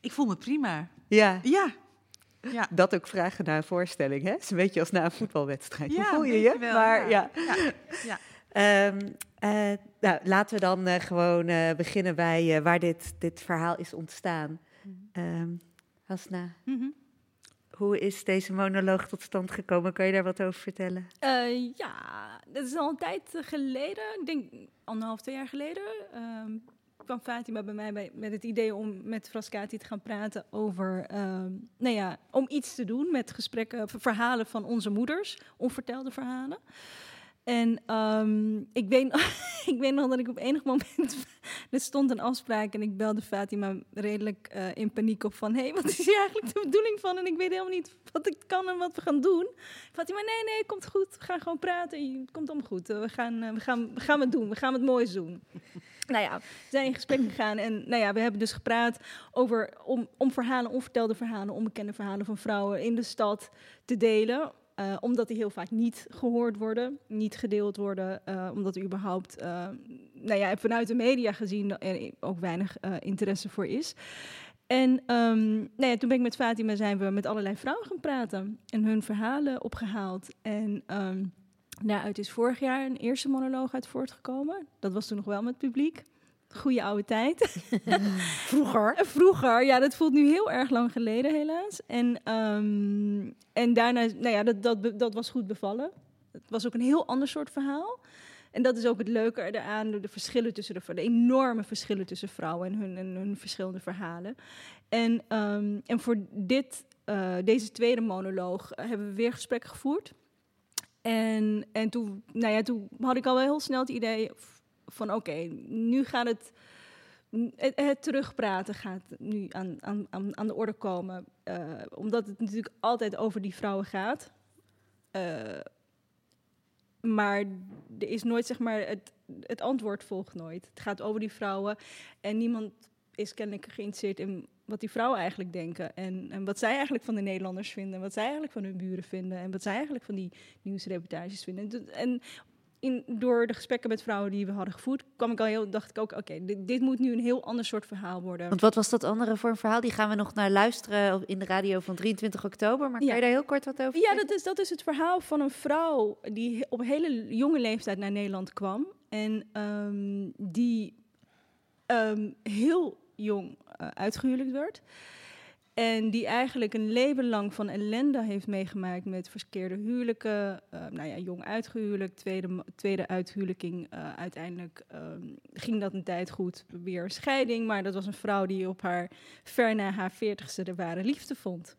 Ik voel me prima. Ja. Ja. Ja. Dat ook vragen na een voorstelling, hè? Het is een beetje als na een voetbalwedstrijd. Ja, hoe voel je je? wel, maar, ja. ja. Ehm, eh, nou, laten we dan eh, gewoon eh, beginnen bij waar dit, dit verhaal is ontstaan. Ehm Hasna, Mhm. hoe is deze monoloog tot stand gekomen? Kan je daar wat over vertellen? Ja, dat is al een tijd geleden. Ik denk anderhalf, twee jaar geleden. ehm, kwam Fatima bij mij bij, met het idee om met Frascati te gaan praten over... ehm, nou ja, om iets te doen met gesprekken, verhalen van onze moeders. Onvertelde verhalen. En ehm, ik, weet, ik weet nog dat ik op enig moment... er stond een afspraak en ik belde Fatima redelijk eh, in paniek op van... hé, hey, wat is hier eigenlijk de bedoeling van? En ik weet helemaal niet wat ik kan en wat we gaan doen. Fatima, nee, nee, komt goed. We gaan gewoon praten. Het komt allemaal goed. Eh, We gaan, eh, we, gaan, we gaan het doen. We gaan het moois doen. Nou ja, we zijn in gesprek gegaan en nou ja, we hebben dus gepraat over om, om verhalen, onvertelde verhalen, onbekende verhalen van vrouwen in de stad te delen. eh, omdat die heel vaak niet gehoord worden, niet gedeeld worden, eh, omdat er überhaupt, eh, nou ja, vanuit de media gezien er ook weinig interesse voor is. En ehm, nou ja, toen ben ik met Fatima zijn we met allerlei vrouwen gaan praten en hun verhalen opgehaald. En ehm, daaruit is vorig jaar een eerste monoloog uit voortgekomen. Dat was toen nog wel met publiek. goede oude tijd. Vroeger. Vroeger, ja, dat voelt nu heel erg lang geleden helaas. En, ehm, en daarna, nou ja, dat, dat, dat was goed bevallen. Het was ook een heel ander soort verhaal. En dat is ook het leuke eraan, de verschillen tussen de, de enorme verschillen tussen vrouwen en hun, en hun verschillende verhalen. En, ehm, en voor dit, eh, deze tweede monoloog eh, hebben we weer gesprekken gevoerd. En, en toen, nou ja, toen had ik al wel heel snel het idee van oké, nu gaat het, het, terugpraten gaat nu aan, aan, aan de orde komen. Uh, omdat het natuurlijk altijd over die vrouwen gaat. Uh, maar er is nooit, zeg maar, het, het antwoord volgt nooit. Het gaat over die vrouwen en niemand is kennelijk geïnteresseerd in wat die vrouwen eigenlijk denken. En, en wat zij eigenlijk van de Nederlanders vinden. Wat zij eigenlijk van hun buren vinden. En wat zij eigenlijk van die nieuwsreportages vinden. En in, door de gesprekken met vrouwen die we hadden gevoerd, kwam ik al heel, dacht ik ook, oké, dit, dit, moet nu een heel ander soort verhaal worden. Want wat was dat andere voor een verhaal? Die gaan we nog naar luisteren in de radio van 23 oktober. Maar kan je daar heel kort wat over Ja, dat is, dat is het verhaal van een vrouw die op een hele jonge leeftijd naar Nederland kwam. En um, die um, heel jong uh, uitgehuwelijkd werd. En die eigenlijk een leven lang van ellende heeft meegemaakt met verkeerde huwelijken. Uh, nou ja, jong uitgehuwelijkt, tweede, tweede uithuwelijking. Uh, uiteindelijk uh, ging dat een tijd goed, weer scheiding. Maar dat was een vrouw die op haar, ver na haar veertigste, de ware liefde vond.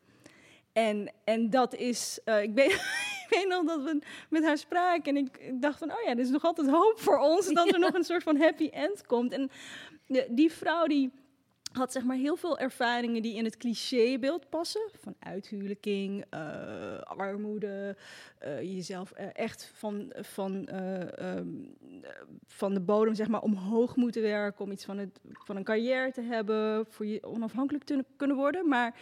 En, en dat is, uh, ik, weet, ik weet nog dat we met haar spraken en ik, ik dacht van, oh ja, er is nog altijd hoop voor ons dat er nog een soort van happy end komt. En de, die vrouw die had zeg maar heel veel ervaringen die in het clichébeeld passen. Van uithuwelijking, uh, armoede, uh, jezelf uh, echt van, van, um, van de bodem zeg maar, omhoog moeten werken... om iets van, het, van een carrière te hebben, voor je onafhankelijk te kunnen worden. Maar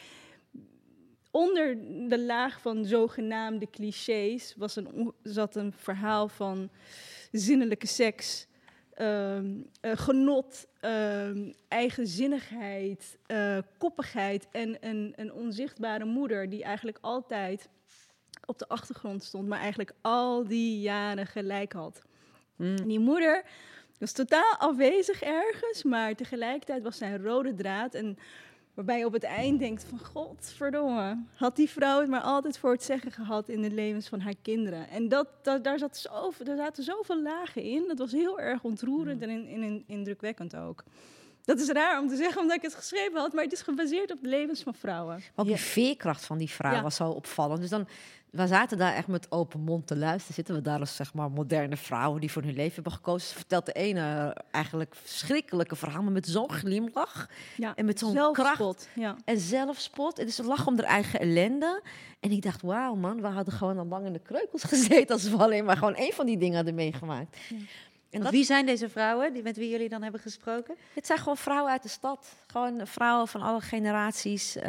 onder de laag van zogenaamde clichés was een, zat een verhaal van zinnelijke seks... Um, uh, genot, um, eigenzinnigheid, uh, koppigheid en een, een, onzichtbare moeder die eigenlijk altijd op de achtergrond stond, maar eigenlijk al die jaren gelijk had. Mm. En die moeder was totaal afwezig ergens, maar tegelijkertijd was zij een rode draad. En Waarbij je op het eind denkt van godverdomme, had die vrouw het maar altijd voor het zeggen gehad in de levens van haar kinderen. En dat, dat, daar, zat zoveel, daar zaten zoveel lagen in. Dat was heel erg ontroerend en in, in, indrukwekkend ook. Dat is raar om te zeggen omdat ik het geschreven had, maar het is gebaseerd op de levens van vrouwen. Want die veerkracht van die vrouw ja. was zo opvallend. Dus dan, we zaten daar echt met open mond te luisteren. Zitten we daar als zeg maar moderne vrouwen die voor hun leven hebben gekozen. Ze vertelt de ene eigenlijk verschrikkelijke verhalen met zo'n glimlach. Ja, en met zo'n kracht. Ja. En zelfspot. En dus ze lag om haar eigen ellende. En ik dacht, wauw man, we hadden gewoon al lang in de kreukels gezeten... als we alleen maar gewoon één van die dingen hadden meegemaakt. Ja. En dat... Wie zijn deze vrouwen die, met wie jullie dan hebben gesproken? Het zijn gewoon vrouwen uit de stad. Gewoon vrouwen van alle generaties. Uh,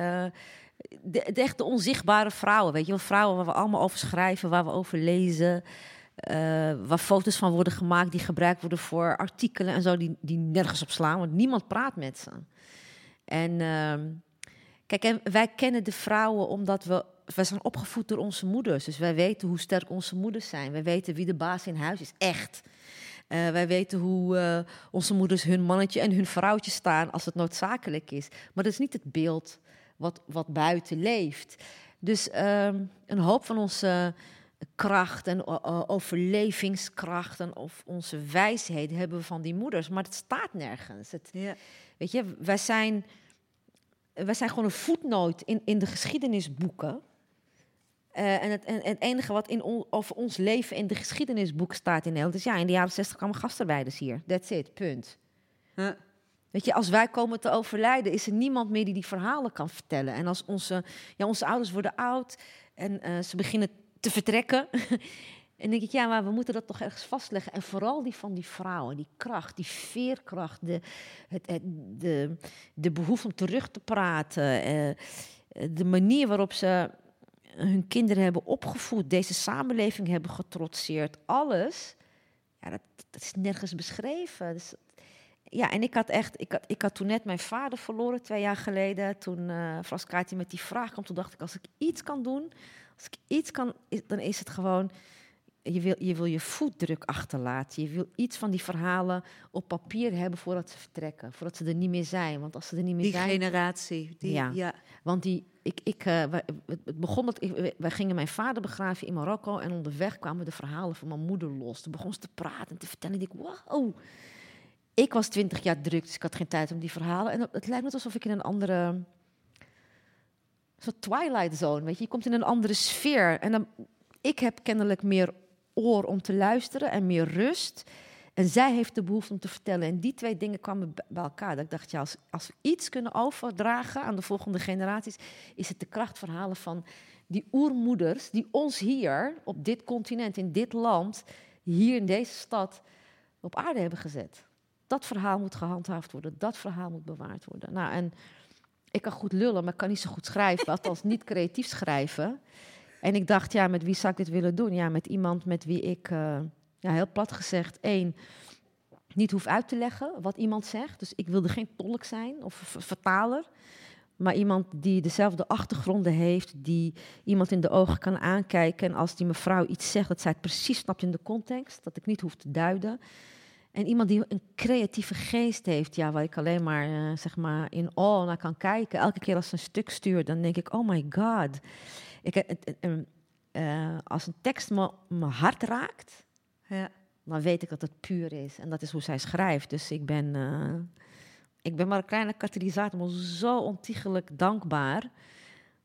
de, de echte onzichtbare vrouwen, weet je wel. Vrouwen waar we allemaal over schrijven, waar we over lezen. Uh, waar foto's van worden gemaakt die gebruikt worden voor artikelen en zo, die, die nergens op slaan, want niemand praat met ze. En uh, kijk, en wij kennen de vrouwen omdat we, wij zijn opgevoed door onze moeders. Dus wij weten hoe sterk onze moeders zijn. Wij weten wie de baas in huis is, echt. Uh, wij weten hoe uh, onze moeders hun mannetje en hun vrouwtje staan als het noodzakelijk is. Maar dat is niet het beeld wat, wat buiten leeft. Dus um, een hoop van onze kracht en uh, overlevingskracht en of onze wijsheid hebben we van die moeders, maar het staat nergens. Het, ja. Weet je, wij zijn, wij zijn gewoon een voetnoot in, in de geschiedenisboeken. Uh, en, het, en, het, enige wat in on, over ons leven in de geschiedenisboek staat in Nederland is... ja, in de jaren 60 kwamen gastarbeiders hier. That's it, punt. Huh. Weet je, als wij komen te overlijden, is er niemand meer die die verhalen kan vertellen. En als onze, ja, onze ouders worden oud en uh, ze beginnen te vertrekken... en denk ik, ja, maar we moeten dat toch ergens vastleggen. En vooral die van die vrouwen, die kracht, die veerkracht... de, het, het, de, de behoefte om terug te praten... Uh, de manier waarop ze hun kinderen hebben opgevoed, deze samenleving hebben getrotseerd, alles, ja, dat, is nergens beschreven. Dus, ja, en ik had echt, ik had, ik had toen net mijn vader verloren, twee jaar geleden, toen uh, Frascati met die vraag kwam, toen dacht ik, als ik iets kan doen, als ik iets kan, dan is het gewoon je, wil, je wil je voetdruk achterlaten. Je wil iets van die verhalen op papier hebben voordat ze vertrekken. Voordat ze er niet meer zijn. Want als ze er niet meer Die zijn... generatie. Die, ja. ja. want die, ik, ik, wij- het begon dat ik, wij gingen mijn vader begraven in Marokko en onderweg kwamen de verhalen van mijn moeder los. Toen begon ze te praten en te vertellen. En ik, wow. Ik was twintig jaar druk, dus ik had geen tijd om die verhalen. En het, lijkt net alsof ik in een andere soort twilight zone, weet je. Je komt in een andere sfeer. En dan, ik heb kennelijk meer oor om te luisteren en meer rust. En zij heeft de behoefte om te vertellen. En die twee dingen kwamen bij elkaar. Dat ik dacht, ja, als, als we iets kunnen overdragen aan de volgende generaties, is het de krachtverhalen van die oermoeders die ons hier, op dit continent, in dit land, hier in deze stad, op aarde hebben gezet. Dat verhaal moet gehandhaafd worden, dat verhaal moet bewaard worden. Nou, en ik kan goed lullen, maar ik kan niet zo goed schrijven, althans niet creatief schrijven. En ik dacht, ja, met wie zou ik dit willen doen? Ja, met iemand met wie ik, eh, ja, heel plat gezegd, één, niet hoef uit te leggen wat iemand zegt. Dus ik wilde geen tolk zijn of vertaler. Maar iemand die dezelfde achtergronden heeft, die iemand in de ogen kan aankijken. En als die mevrouw iets zegt, dat zij het precies snapt in de context. Dat ik niet hoef te duiden. En iemand die een creatieve geest heeft, ja, waar ik alleen maar, eh, zeg maar in awe naar kan kijken. Elke keer als ze een stuk stuurt, dan denk ik, oh my god. Ik, het- eh, als een tekst me, mijn hart raakt, Ja. dan weet ik dat het puur is. En dat is hoe zij schrijft. Dus ik ben, eh, ik ben maar een kleine katalysator, maar zo ontiegelijk dankbaar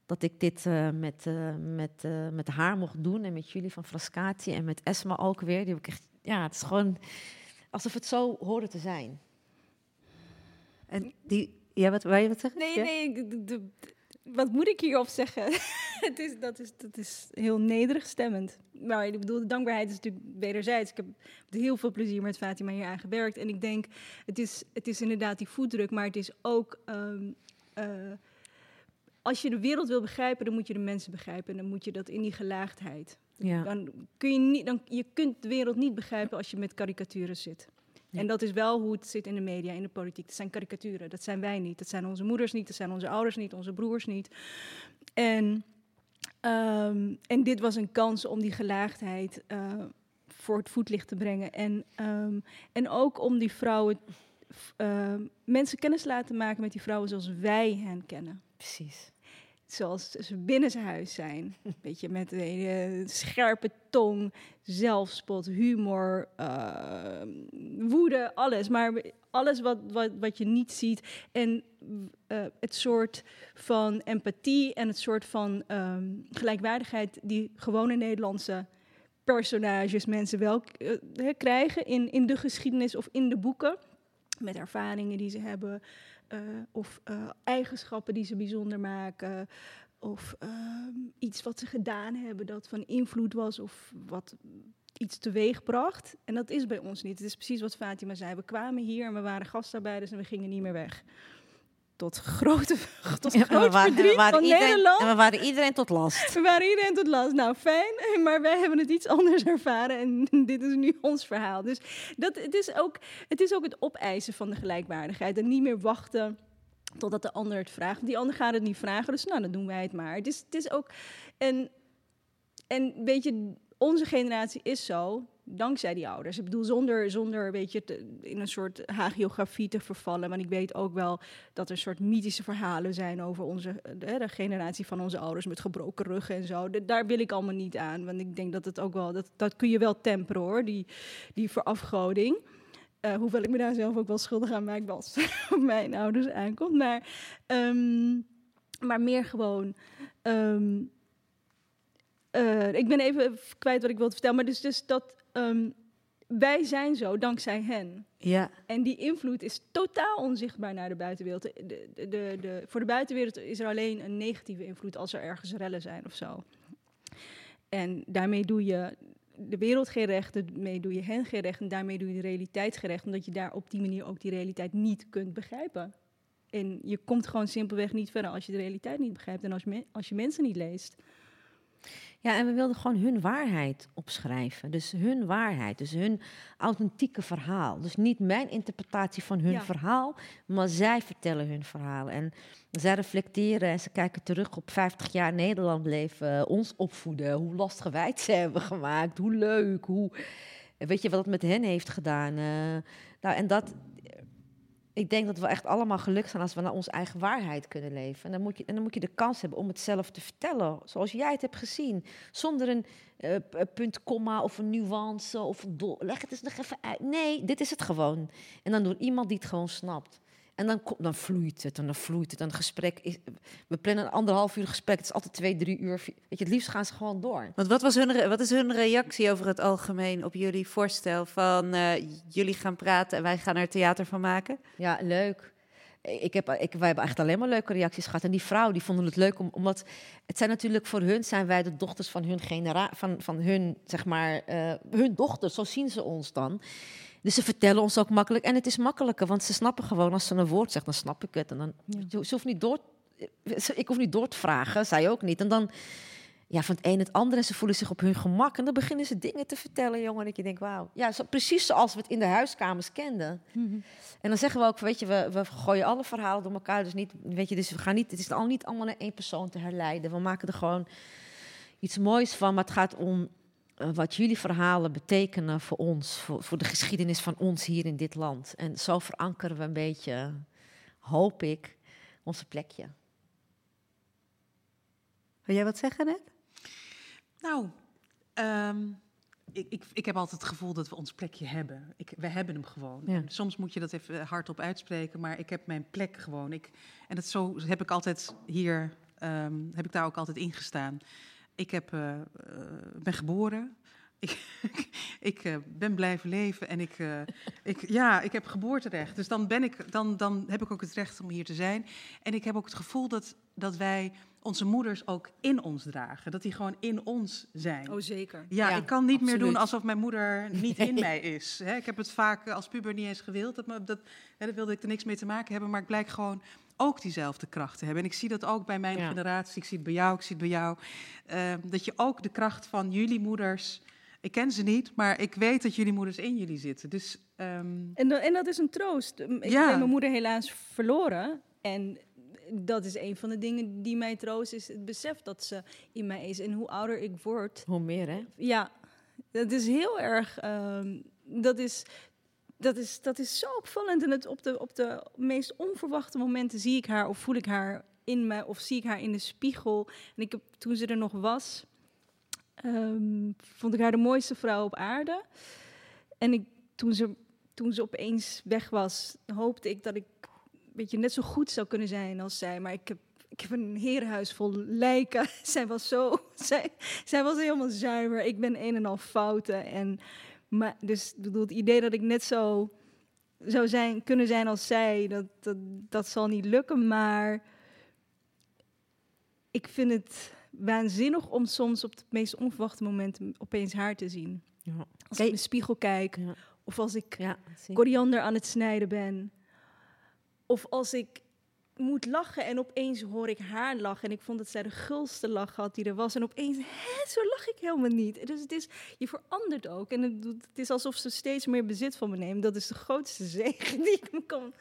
dat ik dit eh, met, eh, met, eh, met haar mocht doen. En met jullie van Frascati en met Esma ook weer. Die heb ik echt, ja, het is gewoon alsof het zo hoorde te zijn. En die, ja, wat wil je wat zeggen? Nee, Ja? nee, de- wat moet ik hierop zeggen? het is, dat, is, dat is heel nederig stemmend. Maar ik bedoel, de dankbaarheid is natuurlijk wederzijds. Ik heb heel veel plezier met Fatima hier aan gewerkt. En ik denk, het is, het is inderdaad die voetdruk, maar het is ook... ehm, eh, als je de wereld wil begrijpen, dan moet je de mensen begrijpen. En dan moet je dat in die gelaagdheid. Ja. Dan kun je, niet, dan, je kunt de wereld niet begrijpen als je met karikaturen zit. En dat is wel hoe het zit in de media, in de politiek. Dat zijn karikaturen. Dat zijn wij niet. Dat zijn onze moeders niet. Dat zijn onze ouders niet. Onze broers niet. En, ehm, en dit was een kans om die gelaagdheid eh, voor het voetlicht te brengen. En, ehm, en ook om die vrouwen, ehm, mensen kennis te laten maken met die vrouwen zoals wij hen kennen. Precies. Zoals ze binnen zijn huis zijn. Weet je, met een scherpe tong, zelfspot, humor, eh, woede, alles. Maar alles wat, wat, wat je niet ziet. En eh, het soort van empathie en het soort van ehm, gelijkwaardigheid die gewone Nederlandse personages, mensen wel eh, hè, krijgen in, in de geschiedenis of in de boeken. Met ervaringen die ze hebben, eh, of eh, eigenschappen die ze bijzonder maken, of ehm, iets wat ze gedaan hebben dat van invloed was, of wat iets teweegbracht. En dat is bij ons niet. Het is precies wat Fatima zei. We kwamen hier en we waren gastarbeiders en we gingen niet meer weg. Tot grote, tot Ja, groot waren, verdriet van iedereen, Nederland. en we waren iedereen tot last. We waren iedereen tot last. Nou, fijn, maar wij hebben het iets anders ervaren en dit is nu ons verhaal. Dus dat, het, is ook, het is ook het opeisen van de gelijkwaardigheid en niet meer wachten totdat de ander het vraagt. Die ander gaat het niet vragen, dus nou, dan doen wij het maar. Het is, het is ook... En, en weet je, onze generatie is zo, dankzij die ouders. Ik bedoel, zonder, zonder weet je, in een soort hagiografie te vervallen. Want ik weet ook wel dat er soort mythische verhalen zijn over onze, de, de generatie van onze ouders met gebroken ruggen en zo. Daar wil ik allemaal niet aan. Want ik denk dat het ook wel, dat, dat kun je wel temperen hoor, die, die verafgoding. Eh, hoewel ik me daar zelf ook wel schuldig aan maak als mijn ouders aankomt. Maar, ehm, maar meer gewoon. ehm, eh, ik ben even kwijt wat ik wilde vertellen. Maar dus, dus dat ehm, wij zijn zo dankzij hen. Ja. En die invloed is totaal onzichtbaar naar de buitenwereld. De, de, de, de- voor de buitenwereld is er alleen een negatieve invloed als er ergens rellen zijn of zo. En daarmee doe je de wereld geen recht, daarmee doe je hen geen recht en daarmee doe je de realiteit geen recht, omdat je daar op die manier ook die realiteit niet kunt begrijpen. En je komt gewoon simpelweg niet verder als je de realiteit niet begrijpt en als je, als je mensen niet leest. Ja, en we wilden gewoon hun waarheid opschrijven. Dus hun waarheid, dus hun authentieke verhaal. Dus niet mijn interpretatie van hun Ja. verhaal, maar zij vertellen hun verhaal. En zij reflecteren en ze kijken terug op 50 jaar Nederland leven, eh, ons opvoeden, hoe lastig wij het ze hebben gemaakt, hoe leuk, hoe, weet je wat het met hen heeft gedaan. eh. nou, en dat, ik denk dat we echt allemaal gelukkig zijn als we naar onze eigen waarheid kunnen leven. En dan moet je, en dan moet je de kans hebben om het zelf te vertellen, zoals jij het hebt gezien. Zonder een p- punt, komma of een nuance of Leg het eens nog even uit. Nee, dit is het gewoon. En dan door iemand die het gewoon snapt. En dan, dan vloeit het en dan vloeit het. En een gesprek is. We plannen een anderhalf uur gesprek. Het is altijd twee, drie uur. Weet je, het liefst gaan ze gewoon door. Want wat, was hun, wat is hun reactie over het algemeen op jullie voorstel van eh, jullie gaan praten en wij gaan er theater van maken? Ja, leuk. Ik heb, ik, wij hebben echt alleen maar leuke reacties gehad. En die vrouw, die vonden het leuk, om, omdat het zijn natuurlijk voor hun, zijn wij de dochters van hun genera van, van hun, zeg maar, eh, hun dochters, zo zien ze ons dan. Dus ze vertellen ons ook makkelijk. En het is makkelijker, want ze snappen gewoon, als ze een woord zegt, dan snap ik het. En dan, ze, ze hoeft niet door, ze- ik hoef niet door te vragen, zij ook niet. En dan, ja, van het een het ander en ze voelen zich op hun gemak. En dan beginnen ze dingen te vertellen, jongen. Dat je denkt, wauw. Ja, zo, precies zoals we het in de huiskamers kenden. En dan zeggen we ook, weet je, we, we gooien alle verhalen door elkaar. Dus, niet, weet je, dus we gaan niet, het is al niet allemaal naar één persoon te herleiden. We maken er gewoon iets moois van. Maar het gaat om eh, wat jullie verhalen betekenen voor ons. Voor, voor de geschiedenis van ons hier in dit land. En zo verankeren we een beetje, hoop ik, onze plekje. Wil jij wat zeggen net? Nou, ehm, ik, ik, ik heb altijd het gevoel dat we ons plekje hebben. Ik, we hebben hem gewoon. Ja. En soms moet je dat even hardop uitspreken, maar ik heb mijn plek gewoon. Ik, en dat zo heb ik altijd hier, ehm, heb ik daar ook altijd ingestaan. Ik heb, eh, eh, ben geboren. Ik, ik eh, ben blijven leven en ik, ik, ja, ik heb geboorterecht. Dus dan, ben ik, dan, dan heb ik ook het recht om hier te zijn. En ik heb ook het gevoel dat, dat wij onze moeders ook in ons dragen. Dat die gewoon in ons zijn. Oh, zeker. Ja, Ja, ik kan niet meer doen alsof mijn moeder niet in mij is. Ik heb het vaak als puber niet eens gewild. Dat, me- dat, daar wilde ik er niks mee te maken hebben. Maar ik blijk gewoon ook diezelfde kracht te hebben. En ik zie dat ook bij mijn Ja. generatie. Ik zie het bij jou, ik zie het bij jou. Ehm, dat je ook de kracht van jullie moeders... Ik ken ze niet, maar ik weet dat jullie moeders in jullie zitten. Dus ehm, En, en dat is een troost. Ik Ja. ben mijn moeder helaas verloren. En dat is een van de dingen die mij troost, is het besef dat ze in mij is. En hoe ouder ik word... Hoe meer, hè? Ja, dat is heel erg... ehm, dat, is, dat, is, dat is zo opvallend. En het, op, de, op de meest onverwachte momenten zie ik haar of voel ik haar in mij... of zie ik haar in de spiegel. En ik heb, toen ze er nog was... ehm, vond ik haar de mooiste vrouw op aarde. En ik, toen, ze, toen ze opeens weg was, hoopte ik dat ik weet je, net zo goed zou kunnen zijn als zij. Maar ik heb, ik heb een herenhuis vol lijken. zij was zo... Zij, zij was helemaal zuiver. Ik ben een en al fouten. En, maar, dus bedoel, het idee dat ik net zo zou zijn, kunnen zijn als zij, dat, dat, dat zal niet lukken. Maar ik vind het waanzinnig om soms op het meest onverwachte moment opeens haar te zien. Ja. Als ik in de spiegel kijk, of als ik zie. koriander aan het snijden ben, of als ik moet lachen en opeens hoor ik haar lachen en ik vond dat zij de gulste lach had die er was en opeens, hè, zo lach ik helemaal niet. Dus het is, je verandert ook en het, doet- het is alsof ze steeds meer bezit van me neemt. Dat is de grootste zegen die ik me kan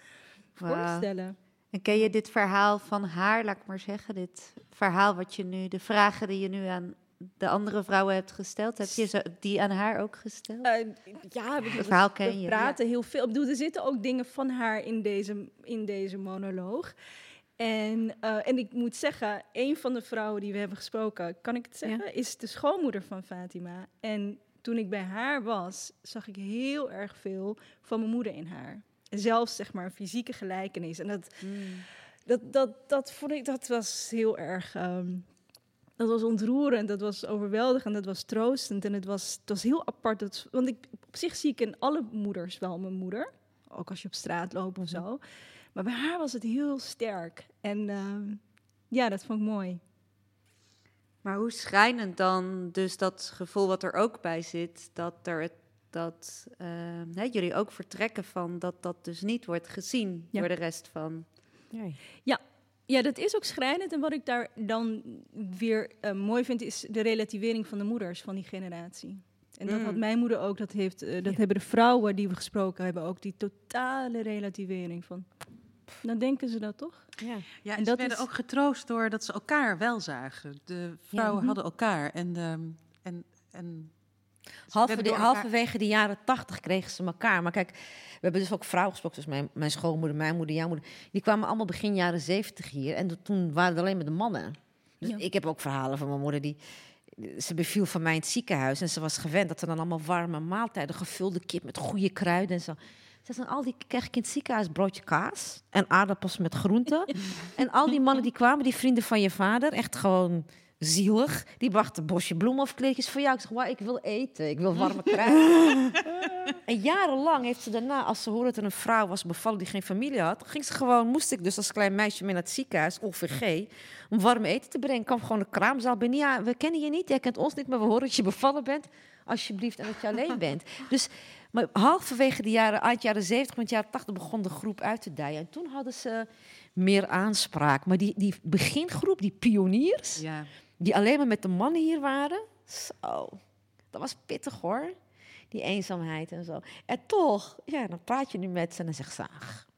voorstellen. En ken je dit verhaal van haar, laat ik maar zeggen, dit verhaal wat je nu, de vragen die je nu aan de andere vrouwen hebt gesteld, heb je ze- die aan haar ook gesteld? Eh, ja, we, verhaal we ken je, praten heel veel. Ik bedoel, er zitten ook dingen van haar in deze, in deze monoloog. En, eh, en ik moet zeggen, een van de vrouwen die we hebben gesproken, kan ik het zeggen, is de schoonmoeder van Fatima. En toen ik bij haar was, zag ik heel erg veel van mijn moeder in haar. Zelfs zeg maar een fysieke gelijkenis. En dat, dat, dat, dat vond ik, dat was heel erg. ehm, dat was ontroerend, dat was overweldigend, dat was troostend. En het was, het was heel apart. Dat, want ik, op zich zie ik in alle moeders wel mijn moeder. Ook als je op straat loopt of zo. Maar bij haar was het heel sterk. En ehm, ja, dat vond ik mooi. Maar hoe schrijnend dan dus dat gevoel wat er ook bij zit, dat, er het, dat eh, hè, jullie ook vertrekken van dat dat dus niet wordt gezien Ja. door de rest van... Ja, Ja, dat is ook schrijnend. En wat ik daar dan weer eh, mooi vind, is de relativering van de moeders van die generatie. En dat Mm. had mijn moeder ook. Dat, heeft, eh, dat hebben de vrouwen die we gesproken hebben ook. Die totale relativering van... Dan denken ze dat toch? Ja, Ja, en, En ze dat werden is- ook getroost door dat ze elkaar wel zagen. De vrouwen Mhm. hadden elkaar. En, ehm, en, en ze de, halverwege de jaren tachtig kregen ze elkaar. Maar kijk, we hebben dus ook vrouwen gesproken, zoals mijn, mijn schoonmoeder, mijn moeder, jouw moeder. Die kwamen allemaal begin jaren zeventig hier. En toen waren het alleen maar de mannen. Dus Ja. ik heb ook verhalen van mijn moeder die... Ze beviel van mij in het ziekenhuis en ze was gewend dat er dan allemaal warme maaltijden, gevulde kip met goede kruiden en zo. Ze zei, al die kreeg ik in het ziekenhuis broodje kaas en aardappels met groenten. en al die mannen die kwamen, die vrienden van je vader, echt gewoon zielig. Die brachten een bosje bloemen of kleedjes voor jou. Ik zeg, "Wauw, ik wil eten, ik wil warme kruiden. en jarenlang heeft ze daarna, als ze hoorde dat er een vrouw was bevallen die geen familie had, ging ze gewoon, moest ik dus als klein meisje mee naar het ziekenhuis, OVG, om warm eten te brengen. Ik kwam gewoon de kraamzaal binnen. Ja, we kennen je niet, jij kent ons niet, maar we horen dat je bevallen bent. Alsjeblieft, en dat je alleen bent. Dus maar halverwege de jaren, eind jaren 70, met jaren 80 begon de groep uit te dijen. En toen hadden ze meer aanspraak. Maar die, die begingroep, die pioniers, Ja. Die alleen maar met de mannen hier waren, zo, dat was pittig hoor. Die eenzaamheid en zo. En toch, ja, dan praat je nu met ze en dan zegt ze, ach,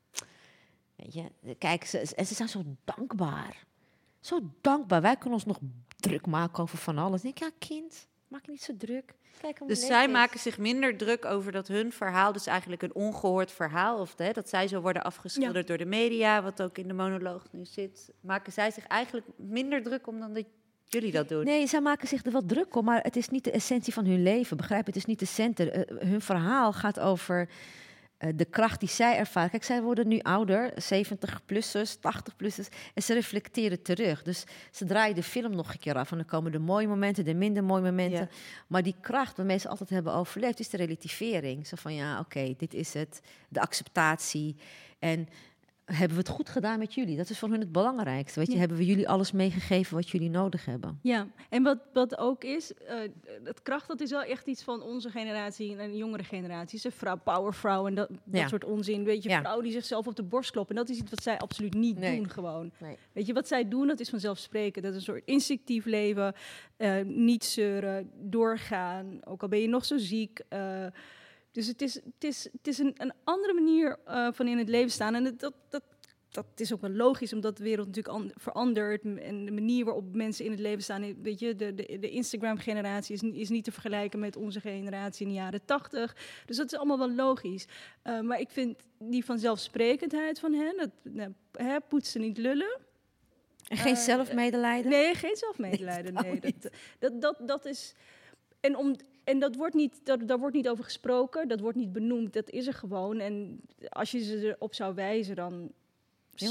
weet je, kijk, ze, en ze zijn zo dankbaar. Zo dankbaar. Wij kunnen ons nog druk maken over van alles. Ik denk, ja, kind, maak je niet zo druk. Kijk, Dus zij is. maken zich minder druk over dat hun verhaal, dus eigenlijk een ongehoord verhaal, of dat zij zo worden afgeschilderd door de media, wat ook in de monoloog nu zit, maken zij zich eigenlijk minder druk om dan dat jullie dat doen. Nee, zij maken zich er wel druk om, maar het is niet de essentie van hun leven. Begrijp, het is niet de center. Eh, hun verhaal gaat over eh, de kracht die zij ervaren. Kijk, zij worden nu ouder, 70-plussers, 80-plussers, en ze reflecteren terug. Dus ze draaien de film nog een keer af. En dan komen de mooie momenten, de minder mooie momenten. Ja. Maar die kracht waarmee ze altijd hebben overleefd, is de relativering. Zo van, ja, oké, dit is het. De acceptatie. En hebben we het goed gedaan met jullie? Dat is voor hun het belangrijkste. Weet je, Ja. hebben we jullie alles meegegeven wat jullie nodig hebben? Ja, en wat, wat ook is, eh het kracht, dat is wel echt iets van onze generatie en een jongere generatie. Ze vrouw, powervrouw en dat, dat Ja. soort onzin. Weet je, Ja. vrouwen die zichzelf op de borst kloppen. En dat is iets wat zij absoluut niet Nee. doen gewoon. Nee. Weet je, wat zij doen, dat is vanzelfsprekend. Dat is een soort instinctief leven, eh, niet zeuren, doorgaan. Ook al ben je nog zo ziek. eh, dus het is, het is, het is een, een andere manier eh, van in het leven staan. En het- dat, dat, dat is ook wel logisch, omdat de wereld natuurlijk an- verandert. En de manier waarop mensen in het leven staan. eh, Weet je, de, de, de Instagram-generatie is, is niet te vergelijken met onze generatie in de jaren tachtig. Dus dat is allemaal wel logisch. Eh, maar ik vind die vanzelfsprekendheid van hen, dat nou, hè, poetsen niet lullen. En geen zelfmedelijden? Nee, geen zelfmedelijden. Nee, dat, dat, dat, dat is. En, om, en dat wordt niet, dat, daar wordt niet over gesproken, dat wordt niet benoemd, dat is er gewoon. En als je ze erop zou wijzen, dan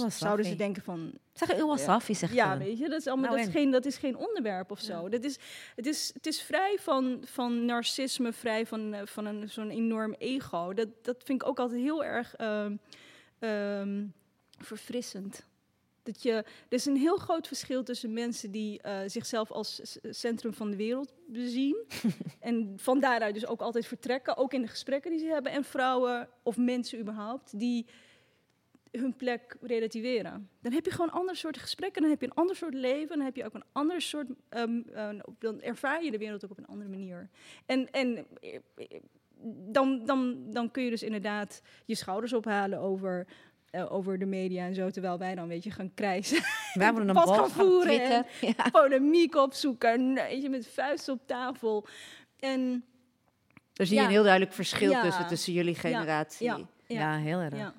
zouden ze denken van... Zeg heel zegt Ja, weet je, dat is, allemaal, Nou, dat is, en? geen, dat is geen onderwerp of zo. Dat is, het, is, het is vrij van, van narcisme, vrij van, eh, van een, zo'n enorm ego. Dat, dat vind ik ook altijd heel erg ehm, verfrissend. Dat je, er is een heel groot verschil tussen mensen die eh, zichzelf als centrum van de wereld bezien. en van daaruit dus ook altijd vertrekken, ook in de gesprekken die ze hebben. En vrouwen of mensen überhaupt, die hun plek relativeren. Dan heb je gewoon een ander soort gesprekken, dan heb je een ander soort leven, dan heb je ook een ander soort, ehm, eh, dan ervaar je de wereld ook op een andere manier. En, en eh, dan, dan, dan kun je dus inderdaad je schouders ophalen over, eh, over de media en zo, terwijl wij dan weet je gaan krijsen. Wij worden een bal gaan gaan voeren en polemiek opzoeken, weet je, met vuisten op tafel. En Er zie je Ja. een heel duidelijk verschil Ja. tussen, tussen jullie Ja. generatie. Ja. Ja, heel erg. Ja.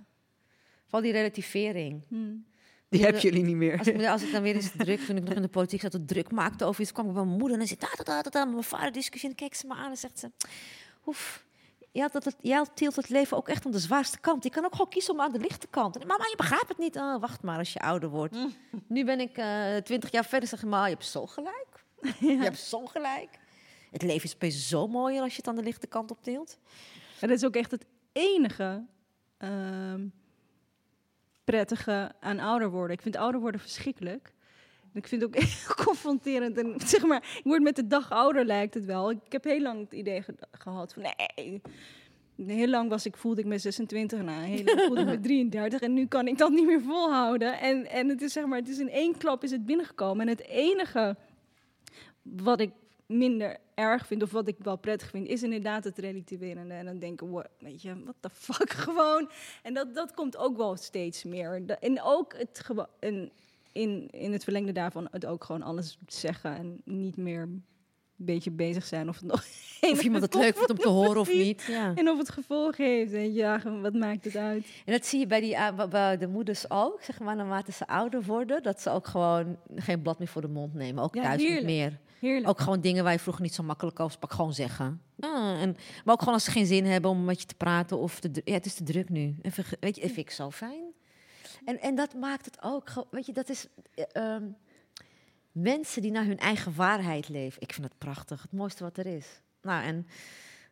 Vooral die relativering. Hmm. Die heb jullie niet meer. Als ik, als ik dan weer eens druk, toen ik nog in de politiek zat, het druk maakte over iets, kwam ik bij mijn moeder en zei, da, da, da, da, da, met mijn vader discussie en dan keek ze me aan en zegt ze, oef, jij, had het, jij tilt het leven ook echt aan de zwaarste kant. Je kan ook gewoon kiezen om aan de lichte kant. En, mama, je begrijpt het niet. Oh, wacht maar als je ouder wordt. Nu ben ik eh, twintig jaar verder, zeg je, maar je hebt zo gelijk. Je hebt zo gelijk. Het leven is opeens zo mooier als je het aan de lichte kant optilt. En dat is ook echt het enige ehm, prettige aan ouder worden. Ik vind ouder worden verschrikkelijk. Ik vind het ook heel confronterend. En zeg maar, ik word met de dag ouder, lijkt het wel. Ik heb heel lang het idee ge- gehad van nee, heel lang was ik, voelde ik me 26, nou, heel lang voelde ik me 33 en nu kan ik dat niet meer volhouden. En, en het is zeg maar, het is in één klap is het binnengekomen. En het enige wat ik minder erg vind, of wat ik wel prettig vind, is inderdaad het relativeren. En dan denken, wow, weet je, what the fuck, gewoon. En dat, dat komt ook wel steeds meer. En ook het gewo- en in, in het verlengde daarvan, het ook gewoon alles zeggen en niet meer een beetje bezig zijn of het nog Of iemand het leuk vindt om te horen of niet. Ja. En of het gevolg heeft. Weet je, ja, wat maakt het uit? En dat zie je bij, die, bij- bij de moeders ook, zeg maar, naarmate ze ouder worden, dat ze ook gewoon geen blad meer voor de mond nemen. Ook Ja, thuis heerlijk. niet meer. Heerlijk. Ook gewoon dingen waar je vroeger niet zo makkelijk over sprak, gewoon zeggen. Ah, en, maar ook gewoon als ze geen zin hebben om met je te praten of te, ja, het is te druk nu. Even, weet je, vind ik zo fijn. En, en dat maakt het ook, weet je, dat is eh, ehm, mensen die naar hun eigen waarheid leven. Ik vind het prachtig, het mooiste wat er is. Nou, en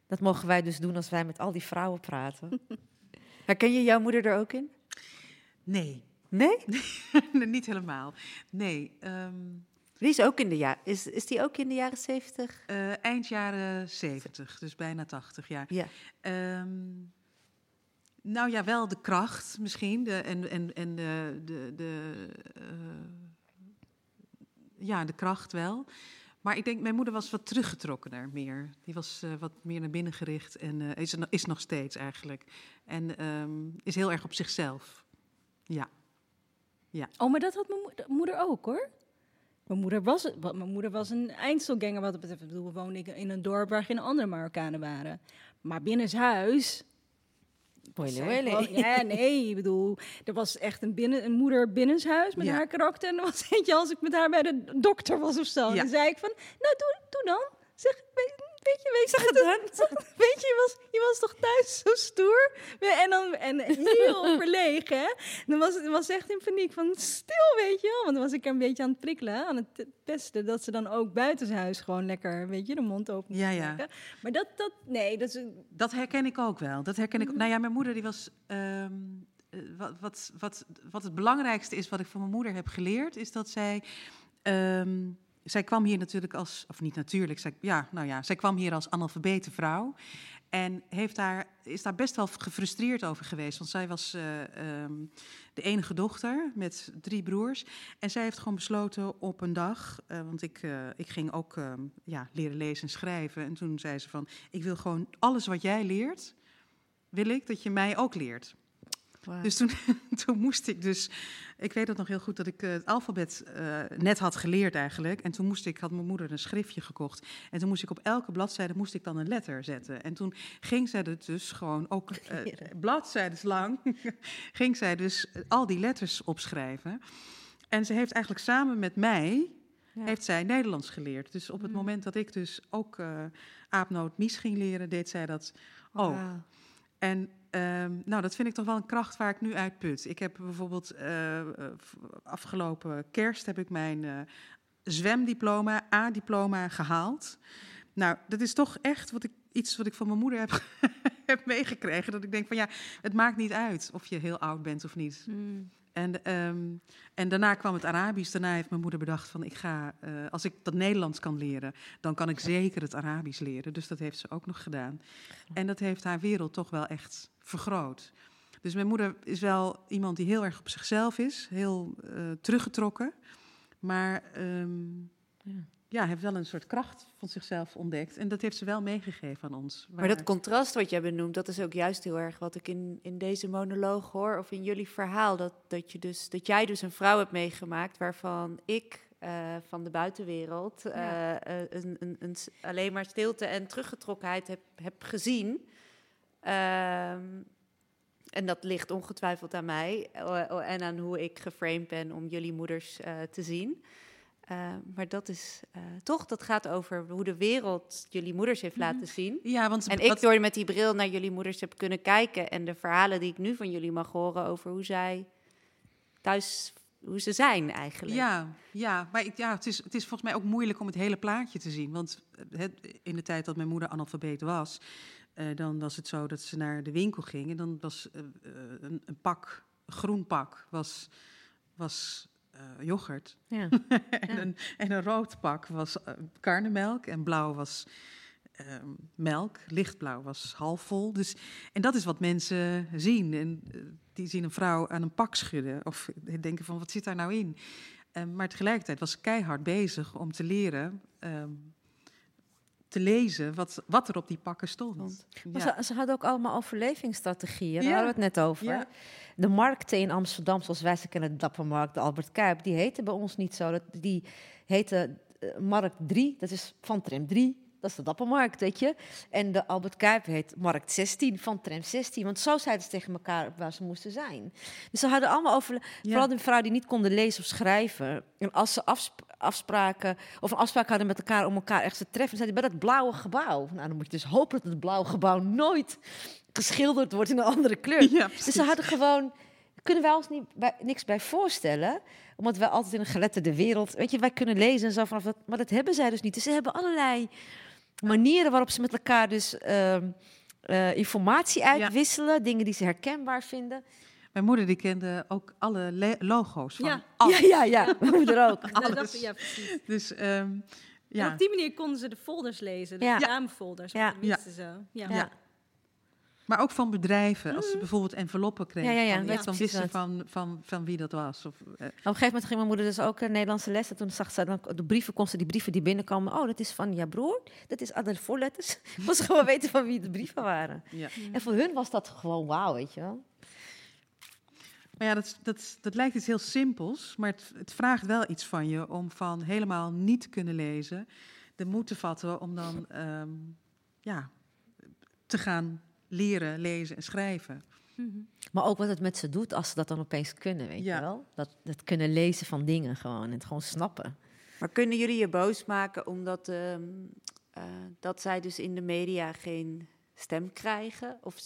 dat mogen wij dus doen als wij met al die vrouwen praten. Herken je jouw moeder er ook in? Nee. Nee? Nee, niet helemaal. Nee. ehm, Die is ook in de jaren. Is, is die ook in de jaren zeventig? eh, eind jaren 70, dus bijna 80 jaar. Ja. Ehm, nou ja, wel de kracht misschien. De, en en, en de, de, de, eh, ja, de kracht wel. Maar ik denk, mijn moeder was wat teruggetrokkener meer. Die was eh, wat meer naar binnen gericht en eh, is, is nog steeds eigenlijk. En ehm, is heel erg op zichzelf. Ja. Ja. Oh, maar dat had mijn moeder, ook, hoor. Mijn moeder was, mijn moeder was een eindselganger wat dat betreft. Ik bedoel, we woonden in een dorp waar geen andere Marokkanen waren. Maar binnenshuis... was Wele, Ja, nee, ik bedoel, er was echt een, binnen, een moeder binnenshuis met Ja. haar karakter. En dan was eentje als ik met haar bij de dokter was of zo. Ja. Dan zei ik van, nou, doe, doe dan. Zeg, weet, je, weet je. Weet je, je was, je was toch thuis zo stoer? En, dan, en heel verlegen, hè? Dan was het was echt in paniek van stil, weet je wel. Want dan was ik er een beetje aan het prikkelen, aan het testen... dat ze dan ook buitenshuis gewoon lekker, weet je, de mond open Ja, ja. Maar dat, dat, nee, dat is... Dat herken ik ook wel. Dat herken ik. Nou ja, mijn moeder die was. ehm, eh, wat, wat, wat, wat het belangrijkste is wat ik van mijn moeder heb geleerd, is dat zij. ehm, zij kwam hier natuurlijk als, of niet natuurlijk, zij, ja, nou ja, zij kwam hier als analfabete vrouw. En heeft daar, is daar best wel gefrustreerd over geweest. Want zij was eh, ehm, de enige dochter met drie broers. En zij heeft gewoon besloten op een dag, eh, want ik, eh, ik ging ook ehm, ja, leren lezen en schrijven. En toen zei ze van, ik wil gewoon alles wat jij leert, wil ik dat je mij ook leert. Dus toen, toen moest ik dus, ik weet het nog heel goed dat ik eh, het alfabet eh, net had geleerd eigenlijk. En toen moest ik, had mijn moeder een schriftje gekocht. En toen moest ik op elke bladzijde moest ik dan een letter zetten. En toen ging zij het dus gewoon ook eh bladzijdes lang, ging zij dus al die letters opschrijven. En ze heeft eigenlijk samen met mij, heeft zij Nederlands geleerd. Dus op het moment dat ik dus ook eh aapnoot mies ging leren, deed zij dat ook. En ehm, nou, dat vind ik toch wel een kracht waar ik nu uit put. Ik heb bijvoorbeeld eh, eh, afgelopen kerst heb ik mijn eh, zwemdiploma, A-diploma gehaald. Nou, dat is toch echt wat ik, iets wat ik van mijn moeder heb, heb meegekregen. Dat ik denk van ja, het maakt niet uit of je heel oud bent of niet. En, ehm, en daarna kwam het Arabisch. Daarna heeft mijn moeder bedacht van ik ga, eh, als ik dat Nederlands kan leren, dan kan ik zeker het Arabisch leren. Dus dat heeft ze ook nog gedaan. En dat heeft haar wereld toch wel echt vergroot. Dus mijn moeder is wel iemand die heel erg op zichzelf is, heel eh, teruggetrokken. Maar ehm, ja. Heeft wel een soort kracht van zichzelf ontdekt. En dat heeft ze wel meegegeven aan ons. Maar dat contrast wat jij benoemt, dat is ook juist heel erg wat ik in, in deze monoloog hoor, of in jullie verhaal. Dat, dat, je dus, dat jij dus een vrouw hebt meegemaakt waarvan ik eh, van de buitenwereld eh, Ja. eh, een, een, een, alleen maar stilte en teruggetrokkenheid heb, heb gezien. Ehm, en dat ligt ongetwijfeld aan mij en aan hoe ik geframed ben om jullie moeders te zien. Eh, maar dat is eh, toch, dat gaat over hoe de wereld jullie moeders heeft laten zien. Ja, want en ik door met die bril naar jullie moeders heb kunnen kijken en de verhalen die ik nu van jullie mag horen over hoe zij thuis, hoe ze zijn eigenlijk. Ja, ja maar ik, ja, het, is, het is volgens mij ook moeilijk om het hele plaatje te zien. Want eh, het, in de tijd dat mijn moeder analfabeet was, dan was het zo dat ze naar de winkel ging. En dan was een, een pak, groen pak, was, was eh, yoghurt. Ja. en, Ja. Een, en een rood pak was eh, karnemelk. En blauw was ehm, melk. Lichtblauw was halfvol. Dus, en dat is wat mensen zien. En eh, die zien een vrouw aan een pak schudden. Of denken van, wat zit daar nou in? Ehm, maar tegelijkertijd was ze keihard bezig om te leren... te lezen wat, wat er op die pakken stond. Maar ze, ze hadden ook allemaal overlevingsstrategieën. Daar Ja. hadden we het net over. Ja. De markten in Amsterdam, zoals wij ze kennen, de Dappermarkt, de Albert Kuip, die heten bij ons niet zo. Dat, die heten eh, Markt 3, dat is van tram 3. Dat is de Dappermarkt, weet je. En de Albert Kuip heet Markt 16 van tram 16. Want zo zeiden ze tegen elkaar waar ze moesten zijn. Dus ze hadden allemaal over... Vooral de vrouwen die niet konden lezen of schrijven. En als ze afsp- afspraken... of een afspraak hadden met elkaar om elkaar echt te treffen... dan zei hij bij dat blauwe gebouw. Nou, dan moet je dus hopen dat het blauwe gebouw nooit geschilderd wordt in een andere kleur. Ja, dus ze hadden gewoon... Kunnen wij ons niet bij, niks bij voorstellen, omdat wij altijd in een geletterde wereld, weet je, wij kunnen lezen en zo vanaf dat, maar dat hebben zij dus niet. Dus ze hebben allerlei manieren waarop ze met elkaar dus ehm, eh, informatie uitwisselen, dingen die ze herkenbaar vinden. Mijn moeder die kende ook alle le- logo's van Ja. alles. Ja, ja, ja. Mijn moeder ook. Dat- ja, precies. Dus ehm, En ja. op die manier konden ze de folders lezen, de Ja. namenfolders. Ja. Ze. Ja. Maar ook van bedrijven, als ze bijvoorbeeld enveloppen kregen. Ja, ja, ja, van dan wisten van, van, van wie dat was. Of, eh, Op een gegeven moment ging mijn moeder dus ook een Nederlandse les. En toen zag ze dan de brieven, kon ze die brieven die binnenkomen. Oh, dat is van je broer. Dat is alle voorletters. Moest ze gewoon weten van wie de brieven waren. ja. En voor hun was dat gewoon wauw, weet je wel. Maar ja, dat, dat, dat lijkt iets heel simpels, maar het, het vraagt wel iets van je om van helemaal niet te kunnen lezen, de moed te vatten om dan ehm, ja, te gaan leren, lezen en schrijven. Maar ook wat het met ze doet als ze dat dan opeens kunnen, weet Ja. je wel. Dat, dat kunnen lezen van dingen gewoon en het gewoon snappen. Maar kunnen jullie je boos maken omdat ehm, eh, dat zij dus in de media geen stem krijgen? Of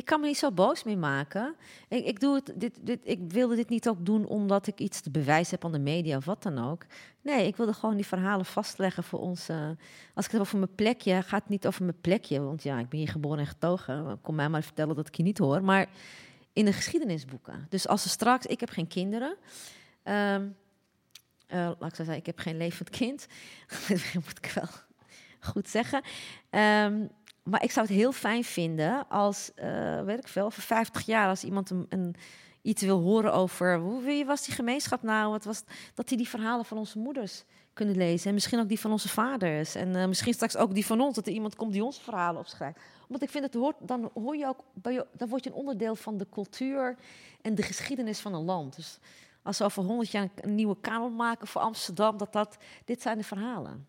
Ik kan me niet zo boos mee maken. Ik, ik, doe het, dit, dit, ik wilde dit niet ook doen omdat ik iets te bewijzen heb aan de media of wat dan ook. Nee, ik wilde gewoon die verhalen vastleggen voor ons. als ik het over mijn plekje, gaat het niet over mijn plekje. Want ja, ik ben hier geboren en getogen. Kom mij maar vertellen dat ik je niet hoor. Maar in de geschiedenisboeken. Dus als ze straks... Ik heb geen kinderen. Ehm, eh, laat ik zo zeggen, ik heb geen levend kind. dat moet ik wel goed zeggen. Ehm, maar ik zou het heel fijn vinden als, eh, weet ik veel, over 50 jaar, als iemand een, iets wil horen over hoe wie was die gemeenschap nou, was, dat die die verhalen van onze moeders kunnen lezen en misschien ook die van onze vaders en eh, misschien straks ook die van ons, dat er iemand komt die onze verhalen opschrijft. Omdat ik vind dat hoort, dan hoor je ook, bij dan word je een onderdeel van de cultuur en de geschiedenis van een land. Dus als we over 100 jaar een nieuwe kanon maken voor Amsterdam, dat dat, dit zijn de verhalen.